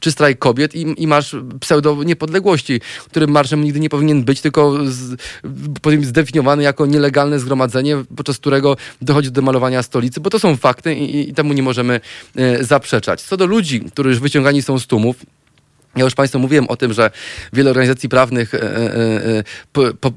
czy strajk kobiet i, i marsz pseudo-niepodległości, którym marszem nigdy nie powinien być, tylko z, zdefiniowany jako nielegalne zgromadzenie, podczas którego dochodzi do malowania stolicy, bo to są fakty i, i temu nie możemy e, zaprzeczać. Co do ludzi, którzy już wyciągani są z tłumów, ja już Państwu mówiłem o tym, że wiele organizacji prawnych e, e, e, po, po,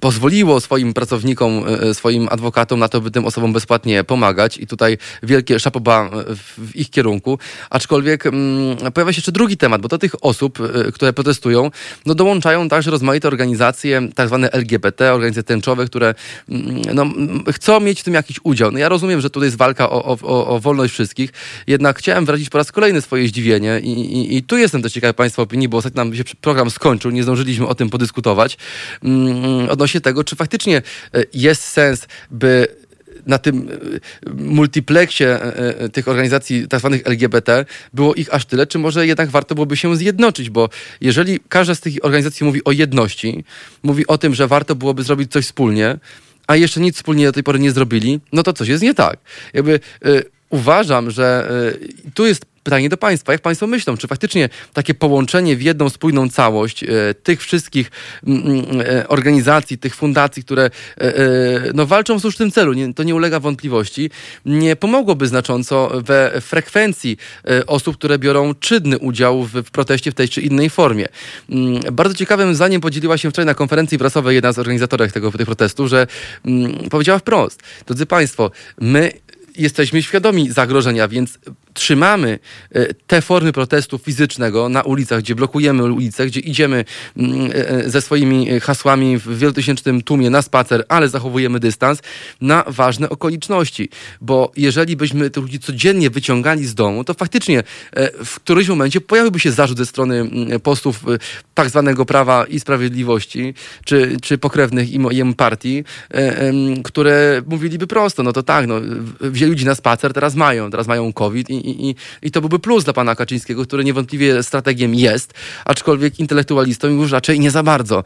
pozwoliło swoim pracownikom, swoim adwokatom na to, by tym osobom bezpłatnie pomagać i tutaj wielkie szapoba w ich kierunku. Aczkolwiek mm, pojawia się jeszcze drugi temat, bo do tych osób, które protestują, no dołączają także rozmaite organizacje, tak zwane LGBT, organizacje tęczowe, które mm, no, chcą mieć w tym jakiś udział. No ja rozumiem, że tutaj jest walka o, o, o wolność wszystkich, jednak chciałem wyrazić po raz kolejny swoje zdziwienie i, i, i tu jestem też ciekawy, Państwa opinii, bo ostatnio nam się program skończył, nie zdążyliśmy o tym podyskutować, mm, odnośnie tego, czy faktycznie e, jest sens, by na tym multiplexie tych organizacji tzw. Tak LGBT było ich aż tyle, czy może jednak warto byłoby się zjednoczyć, bo jeżeli każda z tych organizacji mówi o jedności, mówi o tym, że warto byłoby zrobić coś wspólnie, a jeszcze nic wspólnie do tej pory nie zrobili, no to coś jest nie tak. Jakby y, uważam, że y, tu jest pytanie do Państwa. Jak Państwo myślą, czy faktycznie takie połączenie w jedną spójną całość e, tych wszystkich mm, mm, e, organizacji, tych fundacji, które e, no, walczą w słusznym celu, to nie ulega wątpliwości, nie pomogłoby znacząco we frekwencji osób, które biorą czynny udział w, w proteście w tej czy innej formie. Mm, bardzo ciekawym zdaniem podzieliła się wczoraj na konferencji prasowej jedna z organizatorek tego, tych protestów, że powiedziała wprost, drodzy Państwo, my jesteśmy świadomi zagrożenia, więc trzymamy e, te formy protestu fizycznego na ulicach, gdzie blokujemy ulice, gdzie idziemy mm, e, e, ze swoimi hasłami w wielotysięcznym tłumie na spacer, ale zachowujemy dystans na ważne okoliczności. Bo jeżeli byśmy tych ludzi codziennie wyciągali z domu, to faktycznie w którymś momencie pojawiłby się zarzut ze strony mm, postów tak zwanego Prawa i Sprawiedliwości, czy, czy pokrewnych im, partii, które mówiliby prosto, no to tak, no, wzięli ludzi na spacer, teraz mają, teraz mają COVID i, i, i to byłby plus dla pana Kaczyńskiego, który niewątpliwie strategiem jest, aczkolwiek intelektualistą już raczej nie za bardzo,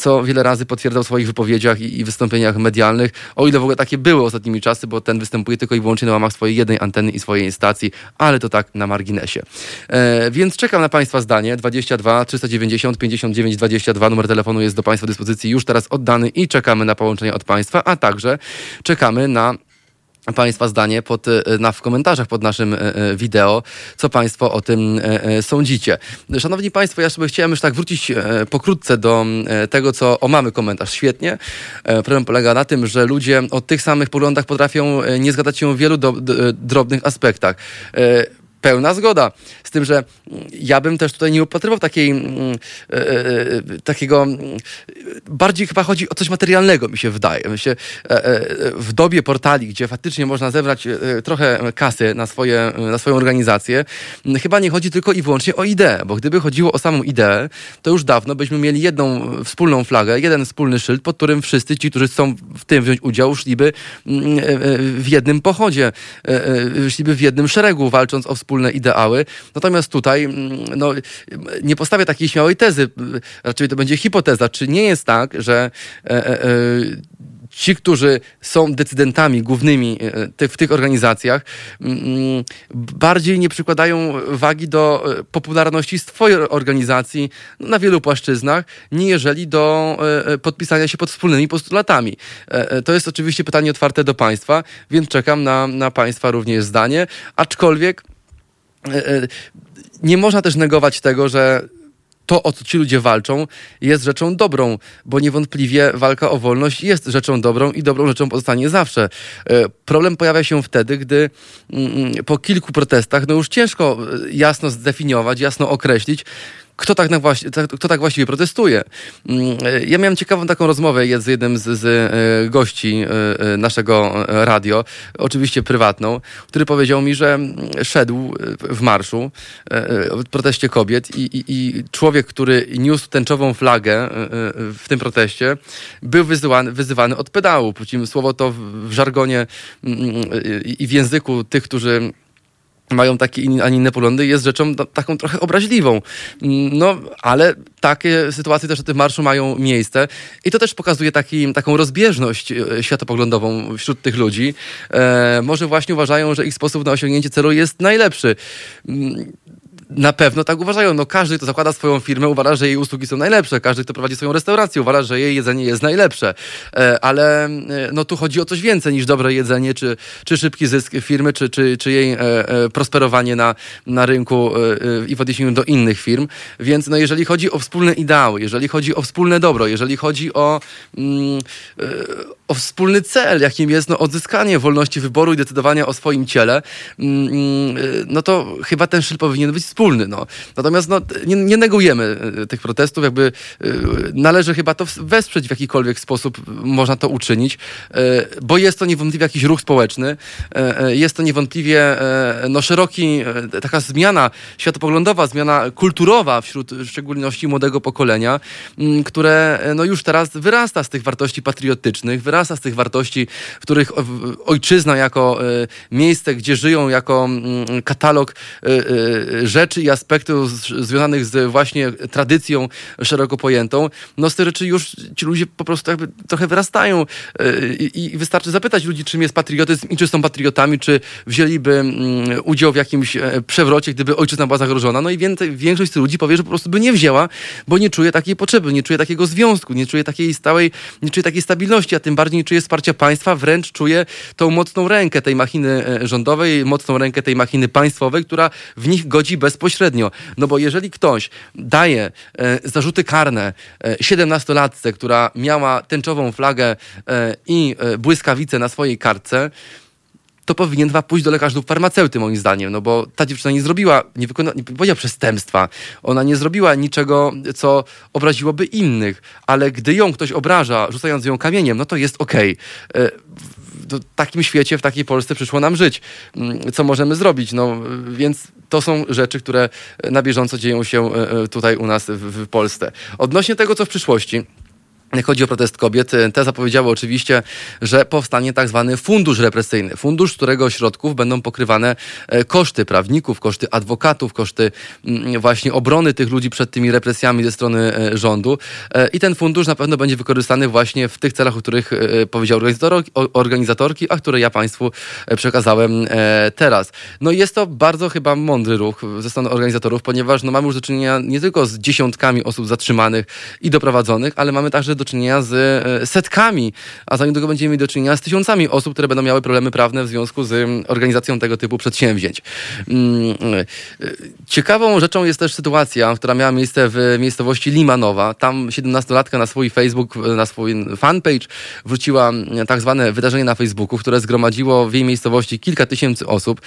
co wiele razy potwierdzał w swoich wypowiedziach i, i wystąpieniach medialnych, o ile w ogóle takie były ostatnimi czasy, bo ten występuje tylko i wyłącznie na łamach swojej jednej anteny i swojej stacji, ale to tak na marginesie. E, więc czekam na państwa zdanie, 22 390 59 22, numer telefonu jest do państwa dyspozycji już teraz oddany i czekamy na połączenie od państwa, a także czekamy na Państwa zdanie pod, e, na, w komentarzach pod naszym e, e, wideo, co Państwo o tym sądzicie. Szanowni Państwo, ja sobie chciałem już tak wrócić pokrótce do tego, co o mamy komentarz. Świetnie. Problem polega na tym, że ludzie o tych samych poglądach potrafią nie zgadzać się w wielu do, do, drobnych aspektach pełna zgoda. Z tym, że ja bym też tutaj nie upatrywał takiej, mm, e, e, takiego, mm, bardziej chyba chodzi o coś materialnego, mi się wydaje. E, e, w dobie portali, gdzie faktycznie można zebrać e, trochę kasy na, swoje, na swoją organizację, mm, chyba nie chodzi tylko i wyłącznie o ideę, bo gdyby chodziło o samą ideę, to już dawno byśmy mieli jedną wspólną flagę, jeden wspólny szyld, pod którym wszyscy ci, którzy chcą w tym wziąć udział, szliby e, w jednym pochodzie, szliby w jednym szeregu, walcząc o wspólną wspólne ideały. Natomiast tutaj mm, no, nie postawię takiej śmiałej tezy, raczej to będzie hipoteza. Czy nie jest tak, że e, e, e ci, którzy są decydentami głównymi e, w tych organizacjach, mm, mm, bardziej nie przykładają wagi do e, popularności swojej organizacji na wielu płaszczyznach, nie jeżeli do podpisania się pod wspólnymi postulatami. To jest oczywiście pytanie otwarte do Państwa, więc czekam na, na Państwa również zdanie, aczkolwiek nie można też negować tego, że to, o co ci ludzie walczą, jest rzeczą dobrą, bo niewątpliwie walka o wolność jest rzeczą dobrą i dobrą rzeczą pozostanie zawsze. E, problem pojawia się wtedy, gdy mm, mm, po kilku protestach, no już ciężko jasno zdefiniować, jasno określić, kto tak, właśnie, kto tak właściwie protestuje. Mm, ja miałem ciekawą taką rozmowę z jednym z, z e, gości e, e, naszego radio, oczywiście prywatną, który powiedział mi, że szedł w marszu w proteście kobiet i, i, i człowiek, który niósł tęczową flagę w tym proteście, był wyzywany, wyzywany od pedału. Słowo to w żargonie mm, i w języku tych, którzy mają takie, a nie inne poglądy, jest rzeczą taką trochę obraźliwą. Mm, no, ale takie sytuacje też na tym marszu mają miejsce i to też pokazuje taki, taką rozbieżność e, światopoglądową wśród tych ludzi. E, może właśnie uważają, że ich sposób na osiągnięcie celu jest najlepszy. Na pewno tak uważają. No każdy, kto zakłada swoją firmę, uważa, że jej usługi są najlepsze. Każdy, kto prowadzi swoją restaurację, uważa, że jej jedzenie jest najlepsze. E, ale e, no tu chodzi o coś więcej niż dobre jedzenie, czy, czy szybki zysk firmy, czy, czy, czy jej e, prosperowanie na, na rynku i w odniesieniu do innych firm. Więc no jeżeli chodzi o wspólne ideały, jeżeli chodzi o wspólne dobro, jeżeli chodzi o, mm, o wspólny cel, jakim jest no, odzyskanie wolności wyboru i decydowania o swoim ciele, mm, mm, no to chyba ten szyld powinien być wspólny. No. Natomiast no, nie, nie negujemy tych protestów, jakby należy chyba to wesprzeć w jakikolwiek sposób, można to uczynić, bo jest to niewątpliwie jakiś ruch społeczny, jest to niewątpliwie no, szeroki, taka zmiana światopoglądowa, zmiana kulturowa wśród w szczególności młodego pokolenia, które no, już teraz wyrasta z tych wartości patriotycznych, wyrasta z tych wartości, w których ojczyzna jako miejsce, gdzie żyją, jako katalog rzeczy i aspektów związanych z właśnie tradycją szeroko pojętą, no z tych rzeczy już ci ludzie po prostu jakby trochę wyrastają i, wystarczy zapytać ludzi, czym jest patriotyzm i czy są patriotami, czy wzięliby udział w jakimś przewrocie, gdyby ojczyzna była zagrożona. No i więcej, większość z tych ludzi powie, że po prostu by nie wzięła, bo nie czuje takiej potrzeby, nie czuje takiego związku, nie czuje takiej stałej, nie czuje takiej stabilności, a tym bardziej nie czuje wsparcia państwa, wręcz czuje tą mocną rękę tej machiny e, rządowej, mocną rękę tej machiny państwowej, która w nich godzi bezpośrednio. No bo jeżeli ktoś daje e, zarzuty karne e, 17-latce, która miała tęczową flagę e, i e, błyskawice na swojej kartce, to powinien dwa pójść do lekarza lub farmaceuty, moim zdaniem, no bo ta dziewczyna nie zrobiła, nie wykonała, nie powiedziała przestępstwa. Ona nie zrobiła niczego, co obraziłoby innych, ale gdy ją ktoś obraża, rzucając ją kamieniem, no to jest okej. Okay. W takim świecie, w takiej Polsce przyszło nam żyć. Mm, co możemy zrobić? No, więc to są rzeczy, które na bieżąco dzieją się e, e, tutaj u nas w Polsce. Odnośnie tego, co w przyszłości, chodzi o protest kobiet, te zapowiedziały oczywiście, że powstanie tak zwany fundusz represyjny. Fundusz, z którego środków będą pokrywane e, koszty prawników, koszty adwokatów, koszty mm, właśnie obrony tych ludzi przed tymi represjami ze strony e, rządu. E, I ten fundusz na pewno będzie wykorzystany właśnie w tych celach, o których powiedział organizatorki, a które ja Państwu przekazałem teraz. No jest to bardzo chyba mądry ruch ze strony organizatorów, ponieważ no, mamy już do czynienia nie tylko z dziesiątkami osób zatrzymanych i doprowadzonych, ale mamy także do do czynienia z e, setkami, a za niedługo będziemy mieli do czynienia z tysiącami osób, które będą miały problemy prawne w związku z mm, organizacją tego typu przedsięwzięć. Mm, e, ciekawą rzeczą jest też sytuacja, która miała miejsce w miejscowości Limanowa. Tam 17-latka na swój Facebook, na swój fanpage wrzuciła mm, tak zwane wydarzenie na Facebooku, które zgromadziło w jej miejscowości kilka tysięcy osób,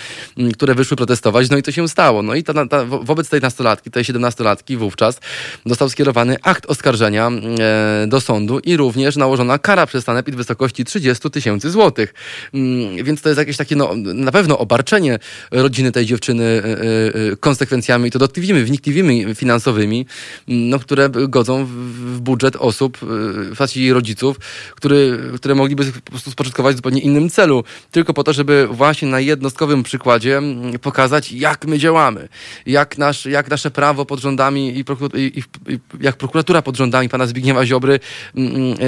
które wyszły protestować. No i to się stało. No i ta, ta, wobec tej nastolatki, tej 17-latki wówczas został skierowany akt oskarżenia e, do sądu i również nałożona kara przez sanepid w wysokości 30 tysięcy złotych. Mm, więc to jest jakieś takie, no, na pewno obarczenie rodziny tej dziewczyny e, e, konsekwencjami, to dotkliwymi, wnikliwymi finansowymi, mm, no, które godzą w budżet osób, w jej rodziców, który, które mogliby po prostu spoczynkować w zupełnie innym celu, tylko po to, żeby właśnie na jednostkowym przykładzie mm, pokazać, jak my działamy, jak, nasz, jak nasze prawo pod rządami i, i, i jak prokuratura pod rządami pana Zbigniewa Ziobry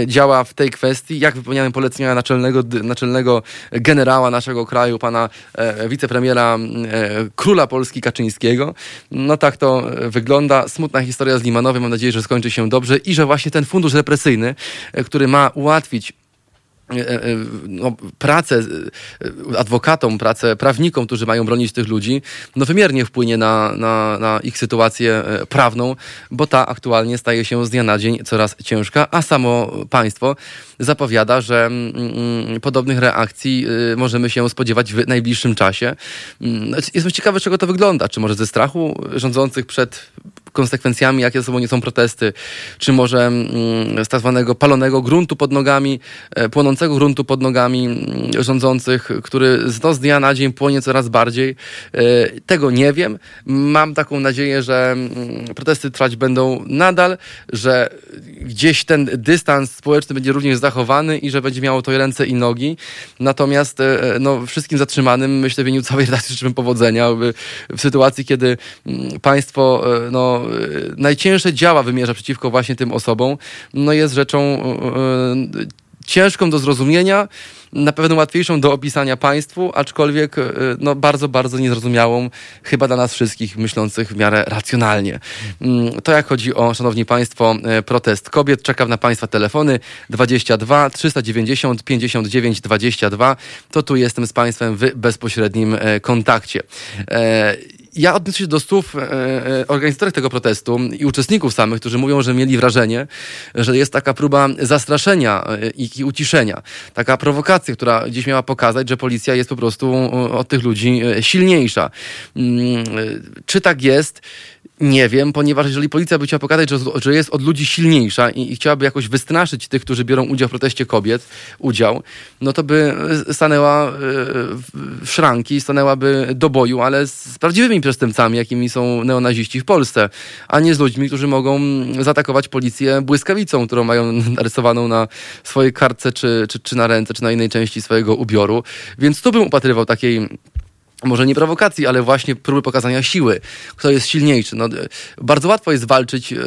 działa w tej kwestii, jak wypełniają polecenia naczelnego, naczelnego generała naszego kraju, pana e, wicepremiera mm, e, króla Polski Kaczyńskiego. No tak to wygląda. Smutna historia z Limanowem. Mam nadzieję, że skończy się dobrze i że właśnie ten fundusz represyjny, e, który ma ułatwić E, e, no, pracę e, adwokatom, pracę prawnikom, którzy mają bronić tych ludzi, no wymiernie wpłynie na, na, na ich sytuację prawną, bo ta aktualnie staje się z dnia na dzień coraz ciężka, a samo państwo zapowiada, że mm, mm, podobnych reakcji możemy się spodziewać w najbliższym czasie. Mm, jestem ciekawy, czego to wygląda. Czy może ze strachu rządzących przed konsekwencjami, jakie ze sobą nie są protesty, czy może z tak zwanego palonego gruntu pod nogami, płonącego płonącego gruntu pod nogami mm, rządzących, który z dnia na dzień płonie coraz bardziej. E, tego nie wiem. Mam taką nadzieję, że mm, protesty trwać będą nadal, że gdzieś ten dystans społeczny będzie również zachowany i że będzie miało to ręce i nogi. Natomiast e, no, wszystkim zatrzymanym myślę w imieniu całej redakcji życzę powodzenia w sytuacji, kiedy mm, państwo e, no, najcięższe działa wymierza przeciwko właśnie tym osobom, no jest rzeczą ciężką do zrozumienia, na pewno łatwiejszą do opisania państwu, aczkolwiek e, no, bardzo, bardzo niezrozumiałą chyba dla nas wszystkich myślących w miarę racjonalnie. Mm, to jak chodzi o, szanowni państwo, e, protest kobiet. Czekam na państwa telefony 22 390 59 22. To tu jestem z państwem w bezpośrednim e, kontakcie. Ja odniosę się do słów e, e, organizatorów tego protestu i uczestników samych, którzy mówią, że mieli wrażenie, że jest taka próba zastraszenia e, i uciszenia. Taka prowokacja, która dziś miała pokazać, że policja jest po prostu od tych ludzi silniejsza. Mm, czy tak jest? Nie wiem, ponieważ jeżeli policja by chciała pokazać, że, że jest od ludzi silniejsza i, i, chciałaby jakoś wystraszyć tych, którzy biorą udział w proteście kobiet, udział, no to by stanęła w szranki, stanęłaby do boju, ale z prawdziwymi przestępcami, jakimi są neonaziści w Polsce, a nie z ludźmi, którzy mogą zaatakować policję błyskawicą, którą mają narysowaną na swojej kartce, czy, czy, czy na ręce, czy na innej części swojego ubioru. Więc tu bym upatrywał takiej może nie prowokacji, ale właśnie próby pokazania siły, kto jest silniejszy. No, bardzo łatwo jest walczyć e,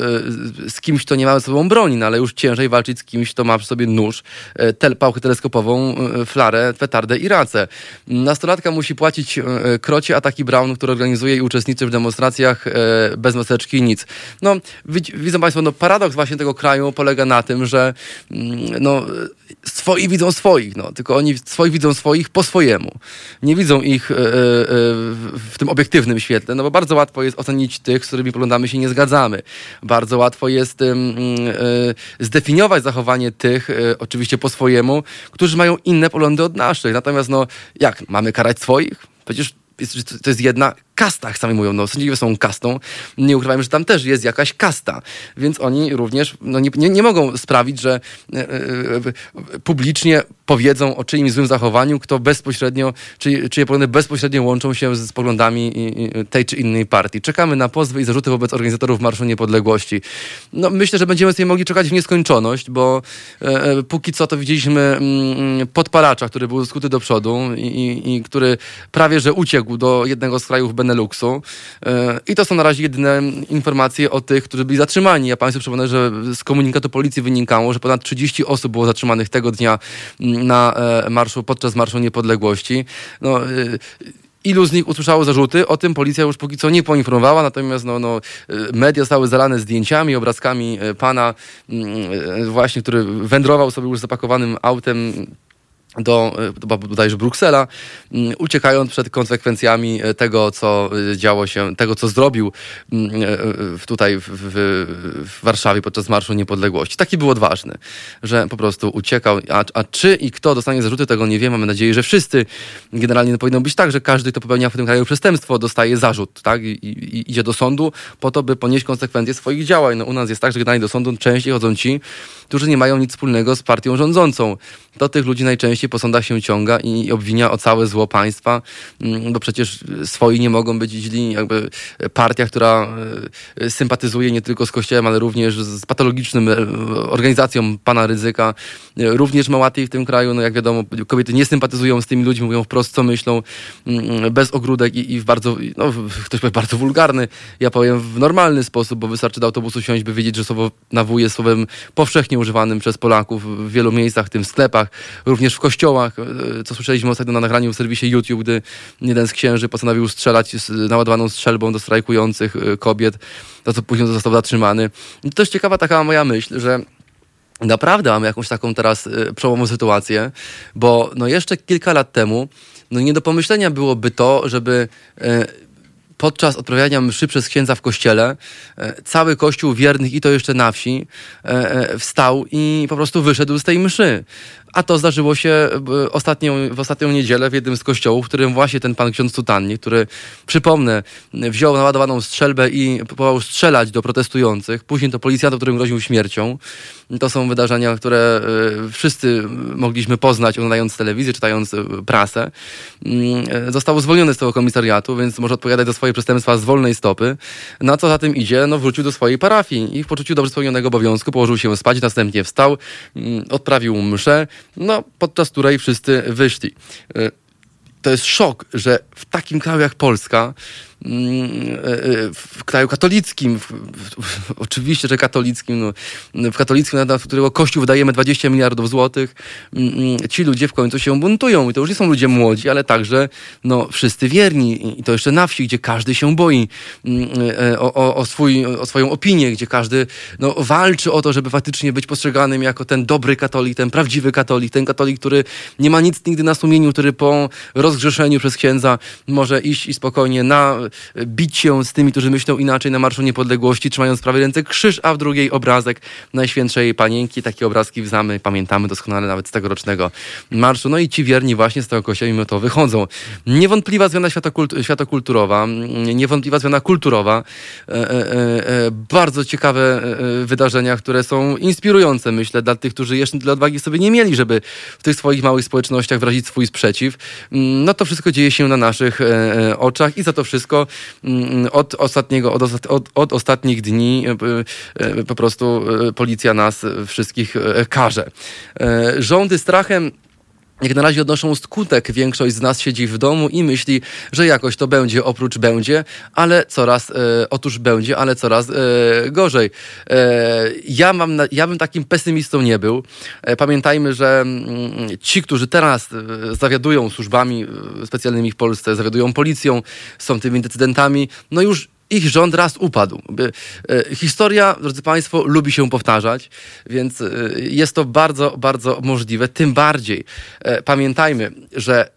z kimś, kto nie ma ze sobą broni, no, ale już ciężej walczyć z kimś, kto ma przy sobie nóż, e, tel, pałkę teleskopową, e, flarę, petardę i racę. Nastolatka musi płacić krocie ataki Brown, który organizuje i uczestniczy w demonstracjach bez maseczki i nic. No, widzą Państwo, no, paradoks właśnie tego kraju polega na tym, że mm, no, swoi widzą swoich, no, tylko oni swoich widzą swoich po swojemu. Nie widzą ich w tym obiektywnym świetle, no bo bardzo łatwo jest ocenić tych, z którymi poglądamy się nie zgadzamy. Bardzo łatwo jest e, zdefiniować zachowanie tych, e, oczywiście po swojemu, którzy mają inne poglądy od naszych. Natomiast no, jak, mamy karać swoich? Przecież to jest jedna kastach sami mówią, no sędziowie są kastą, nie ukrywajmy, że tam też jest jakaś kasta, więc oni również no, nie, nie, nie mogą sprawić, że e, e, e publicznie powiedzą o czyimś złym zachowaniu, kto bezpośrednio, czy, czyje poglądy bezpośrednio łączą się z poglądami tej czy innej partii. Czekamy na pozwy i zarzuty wobec organizatorów Marszu Niepodległości. No, myślę, że będziemy sobie mogli czekać w nieskończoność, bo póki co to widzieliśmy mm, podpalacza, który był skuty do przodu i, i, i który prawie, że uciekł do jednego z krajów Beneluxu. E, I to są na razie jedyne informacje o tych, którzy byli zatrzymani. Ja Państwu przypomnę, że z komunikatu policji wynikało, że ponad 30 osób było zatrzymanych tego dnia mm, na e, marszu, podczas Marszu Niepodległości. No, e, Ilu z nich usłyszało zarzuty? O tym policja już póki co nie poinformowała, natomiast no, no, media zostały zalane zdjęciami, obrazkami pana, mm, właśnie, który wędrował sobie już zapakowanym autem do bodajże Bruksela, mm, uciekając przed konsekwencjami e, tego, co e, działo się, tego, co zrobił mm, e, tutaj w, w, Warszawie podczas Marszu Niepodległości. Taki był odważny, że po prostu uciekał. A, a czy i kto dostanie zarzuty, tego nie wiem. Mamy nadzieję, że wszyscy. Generalnie no, powinno być tak, że każdy, kto popełnia w tym kraju przestępstwo, dostaje zarzut, tak? I, i, i idzie do sądu po to, by ponieść konsekwencje swoich działań. No, u nas jest tak, że generalnie do sądu częściej chodzą ci, którzy nie mają nic wspólnego z partią rządzącą. Do tych ludzi najczęściej po sądach się ciąga i obwinia o całe zło państwa, mm, bo przecież swoi nie mogą być źli. Jakby partia, która e, sympatyzuje nie tylko z Kościołem, ale również z patologicznym e, organizacją pana Ryzyka, e, również ma łatwiej w tym kraju. No jak wiadomo, kobiety nie sympatyzują z tymi ludźmi, mówią wprost co myślą, mm, bez ogródek i, w bardzo, no, ktoś powie bardzo wulgarny, ja powiem w normalny sposób, bo wystarczy do autobusu siąść, by wiedzieć, że słowo nawój jest słowem powszechnie używanym przez Polaków w wielu miejscach, w tym w sklepach, również w kościołach, e, co słyszeliśmy ostatnio na nagraniu w serwisie YouTube, gdy jeden z księży postanowił strzelać z naładowaną strzelbą do strajkujących e, kobiet, za co później został zatrzymany. I to też ciekawa taka moja myśl, że naprawdę mamy jakąś taką teraz e, przełomową sytuację, bo no jeszcze kilka lat temu no nie do pomyślenia byłoby to, żeby podczas odprawiania mszy przez księdza w kościele cały kościół wiernych i to jeszcze na wsi wstał i po prostu wyszedł z tej mszy. A to zdarzyło się e, ostatnią, w ostatnią niedzielę w jednym z kościołów, w którym właśnie ten pan ksiądz Tutanni, który, przypomnę, wziął naładowaną strzelbę i próbował strzelać do protestujących. Później to policjant, którym groził śmiercią. To są wydarzenia, które e, wszyscy mogliśmy poznać oglądając telewizję, czytając e, prasę. Mm, został zwolniony z tego komisariatu, więc może odpowiadać za swoje przestępstwa z wolnej stopy. Na co za tym idzie? No wrócił do swojej parafii i w poczuciu dobrze spełnionego obowiązku położył się spać, następnie wstał, mm, odprawił mszę no, podczas której wszyscy wyszli. E, to jest szok, że w takim kraju jak Polska w kraju katolickim, w, w, oczywiście, że katolickim, no, w katolickim, na którego Kościół wydajemy 20 miliardów złotych, mm, mm, ci ludzie w końcu się buntują. I to już nie są ludzie młodzi, ale także no, wszyscy wierni. I to jeszcze na wsi, gdzie każdy się boi e, o, o, o, swój, o swoją opinię, gdzie każdy no, walczy o to, żeby faktycznie być postrzeganym jako ten dobry katolik, ten prawdziwy katolik, ten katolik, który nie ma nic nigdy na sumieniu, który po rozgrzeszeniu przez księdza może iść i spokojnie na bić się z tymi, którzy myślą inaczej na Marszu Niepodległości, trzymając w prawej ręce krzyż, a w drugiej obrazek Najświętszej Panienki. Takie obrazki znamy, pamiętamy doskonale nawet z tegorocznego marszu. No i ci wierni właśnie z tego kościoła mimo to wychodzą. Niewątpliwa zmiana światokulturowa, niewątpliwa zmiana kulturowa, e, e, e, bardzo ciekawe wydarzenia, które są inspirujące, myślę, dla tych, którzy jeszcze tyle odwagi sobie nie mieli, żeby w tych swoich małych społecznościach wyrazić swój sprzeciw. Mm, no to wszystko dzieje się na naszych oczach i za to wszystko mm, od ostatniego, od, od, od ostatnich dni po prostu policja nas wszystkich karze. Rządy strachem jak na razie odnoszą skutek. Większość z nas siedzi w domu i myśli, że jakoś to będzie, oprócz będzie, ale coraz, e, otóż będzie, ale coraz e, gorzej. E, ja, mam, ja bym takim pesymistą nie był. E, pamiętajmy, że m, mm, ci, którzy teraz e, zawiadują służbami e, specjalnymi w Polsce, zawiadują policją, są tymi decydentami, no już ich rząd raz upadł. E, historia, drodzy Państwo, lubi się powtarzać, więc e, jest to bardzo, bardzo możliwe. Tym bardziej e, pamiętajmy, że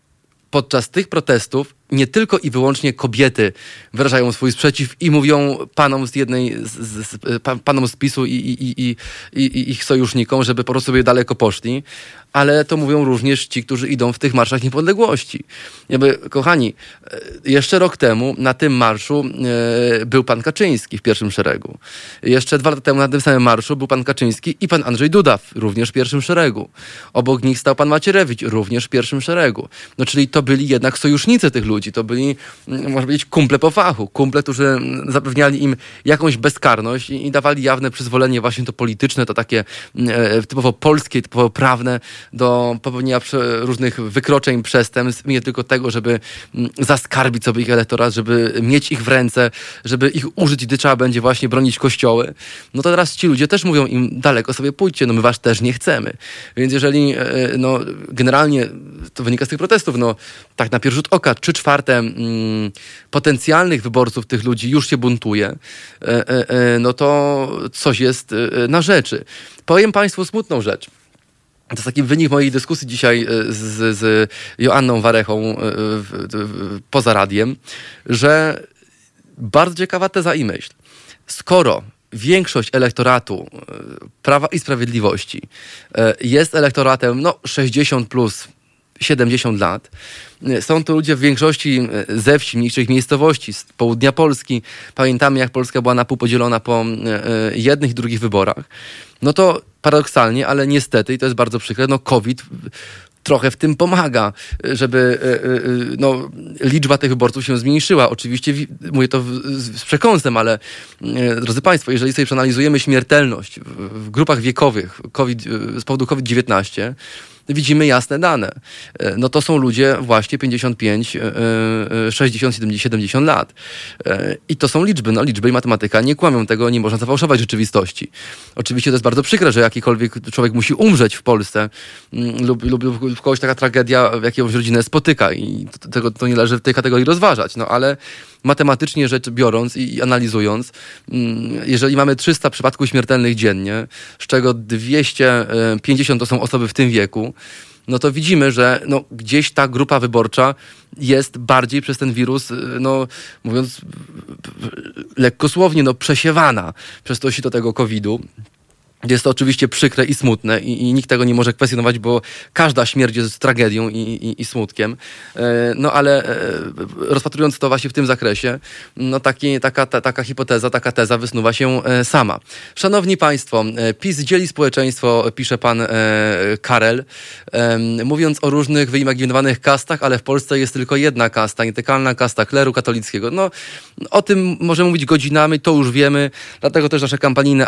podczas tych protestów nie tylko i wyłącznie kobiety wyrażają swój sprzeciw i mówią panom z jednej, z, z, panom z PiSu i, i, i, i, ich sojusznikom, żeby po prostu sobie daleko poszli, ale to mówią również ci, którzy idą w tych marszach niepodległości. Jakby, kochani, e, jeszcze rok temu na tym marszu e, był pan Kaczyński w pierwszym szeregu. Jeszcze dwa lata temu na tym samym marszu był pan Kaczyński i pan Andrzej Duda również w pierwszym szeregu. Obok nich stał pan Macierewicz również w pierwszym szeregu. No czyli to byli jednak sojusznicy tych ludzi. To byli, można powiedzieć, kumple po fachu. Kumple, którzy zapewniali im jakąś bezkarność i, i dawali jawne przyzwolenie właśnie to polityczne, to takie e, typowo polskie, typowo prawne do popełnienia różnych wykroczeń, przestępstw, nie tylko tego, żeby zaskarbić sobie ich elektorat, żeby mieć ich w ręce, żeby ich użyć, gdy trzeba będzie właśnie bronić kościoły. No to teraz ci ludzie też mówią im daleko sobie pójdźcie, no my was też nie chcemy. Więc jeżeli e, no, generalnie to wynika z tych protestów, no tak na pierwszy rzut oka, trzy czwarte mm, potencjalnych wyborców tych ludzi już się buntuje, e, e, no to coś jest na rzeczy. Powiem Państwu smutną rzecz. To jest taki wynik mojej dyskusji dzisiaj z, z Joanną Warechą poza radiem, że bardzo ciekawa teza i myśl. Skoro większość elektoratu Prawa i Sprawiedliwości jest elektoratem no, 60 plus 70 lat. Są to ludzie w większości e, ze wsi, mniejszych miejscowości, z południa Polski. Pamiętamy, jak Polska była na pół podzielona po e, e, jednych i drugich wyborach. No to paradoksalnie, ale niestety, i to jest bardzo przykre, no COVID trochę w tym pomaga, żeby no, liczba tych wyborców się zmniejszyła. Oczywiście mówię to z przekąsem, ale drodzy Państwo, jeżeli sobie przeanalizujemy śmiertelność w grupach wiekowych COVID, z powodu COVID-19, widzimy jasne dane. E, no to są ludzie właśnie 55, 60, 70 lat. E, I to są liczby. No liczby i matematyka nie kłamią tego, nie można zafałszować rzeczywistości. Oczywiście to jest bardzo przykre, że jakikolwiek człowiek musi umrzeć w Polsce mm, lub, lub, lub kogoś taka tragedia w jakąś rodzinę spotyka i tego to nie należy w tej kategorii rozważać. No ale matematycznie rzecz biorąc i, analizując, mm, jeżeli mamy 300 przypadków śmiertelnych dziennie, z czego 250 to są osoby w tym wieku, no to widzimy, że no, gdzieś ta grupa wyborcza jest bardziej przez ten wirus, no, mówiąc lekko słownie, no, przesiewana przez to sito tego COVID-u. Jest to oczywiście przykre i smutne i, i, nikt tego nie może kwestionować, bo każda śmierć jest tragedią i, i, i smutkiem. E, no ale e, rozpatrując to właśnie w tym zakresie, no taki, taka, ta, taka hipoteza, taka teza wysnuwa się e, sama. Szanowni Państwo, PiS dzieli społeczeństwo, pisze pan Karel, mówiąc o różnych wyimaginowanych kastach, ale w Polsce jest tylko jedna kasta, nietykalna kasta kleru katolickiego. No, o tym możemy mówić godzinami, to już wiemy, dlatego też nasze kampanijne,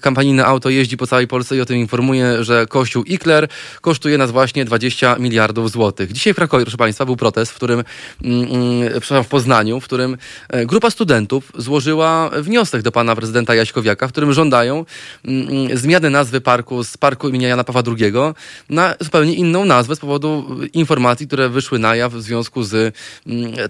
kampanijne auto jeździ po całej Polsce i o tym informuje, że kościół Ikler kosztuje nas właśnie 20 miliardów złotych. Dzisiaj w Krakowie, proszę Państwa, był protest, w którym, mm, mm, przepraszam, w Poznaniu, w którym e, grupa studentów złożyła wniosek do pana prezydenta Jaśkowiaka, w którym żądają mm, zmiany nazwy parku z parku imienia Jana Pawła II na zupełnie inną nazwę z powodu informacji, które wyszły na jaw w związku z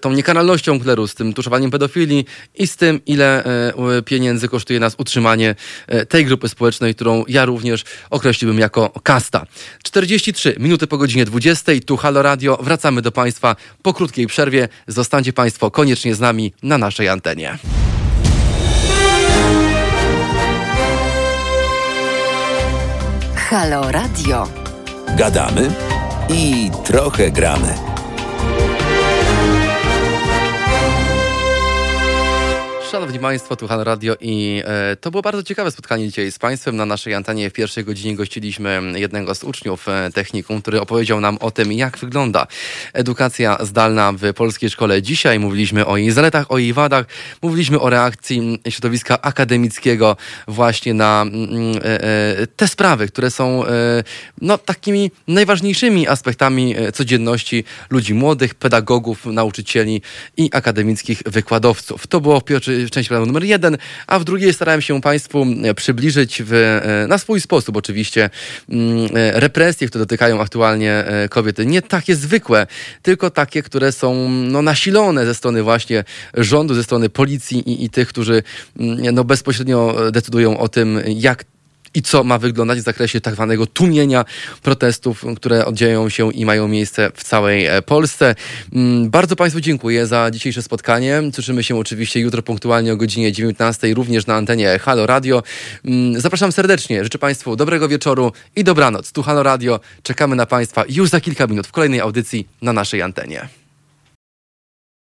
tą niekanalnością kleru, z tym tuszowaniem pedofilii i z tym, ile e, pieniędzy kosztuje nas utrzymanie e, tej grupy społecznej społecznej, którą ja również określiłbym jako kasta. 43 minuty po godzinie 20. Tu Halo Radio. Wracamy do Państwa po krótkiej przerwie. Zostańcie Państwo koniecznie z nami na naszej antenie. Halo Radio. Gadamy i trochę gramy. Szanowni Państwo, tu Han Radio i e, to było bardzo ciekawe spotkanie dzisiaj z Państwem. Na naszej antenie w pierwszej godzinie gościliśmy jednego z uczniów e, technikum, który opowiedział nam o tym, jak wygląda edukacja zdalna w polskiej szkole. Dzisiaj mówiliśmy o jej zaletach, o jej wadach, mówiliśmy o reakcji środowiska akademickiego właśnie na mm, e, e, te sprawy, które są e, no, takimi najważniejszymi aspektami e, codzienności ludzi młodych, pedagogów, nauczycieli i akademickich wykładowców. To było w pierwszej części programu numer jeden, a w drugiej starałem się Państwu e, przybliżyć w, e, na swój sposób oczywiście mm, e, represje, które dotykają aktualnie kobiety. Nie takie zwykłe, tylko takie, które są no, nasilone ze strony właśnie rządu, ze strony policji i, i tych, którzy mm, no, bezpośrednio decydują o tym, jak i co ma wyglądać w zakresie tak zwanego tłumienia protestów, które oddzieją się i mają miejsce w całej e, Polsce. Mm, Bardzo Państwu dziękuję za dzisiejsze spotkanie. Słyszymy się oczywiście jutro punktualnie o godzinie 19, również na antenie Halo Radio. Mm, Zapraszam serdecznie. Życzę Państwu dobrego wieczoru i dobranoc. Tu Halo Radio. Czekamy na Państwa już za kilka minut w kolejnej audycji na naszej antenie.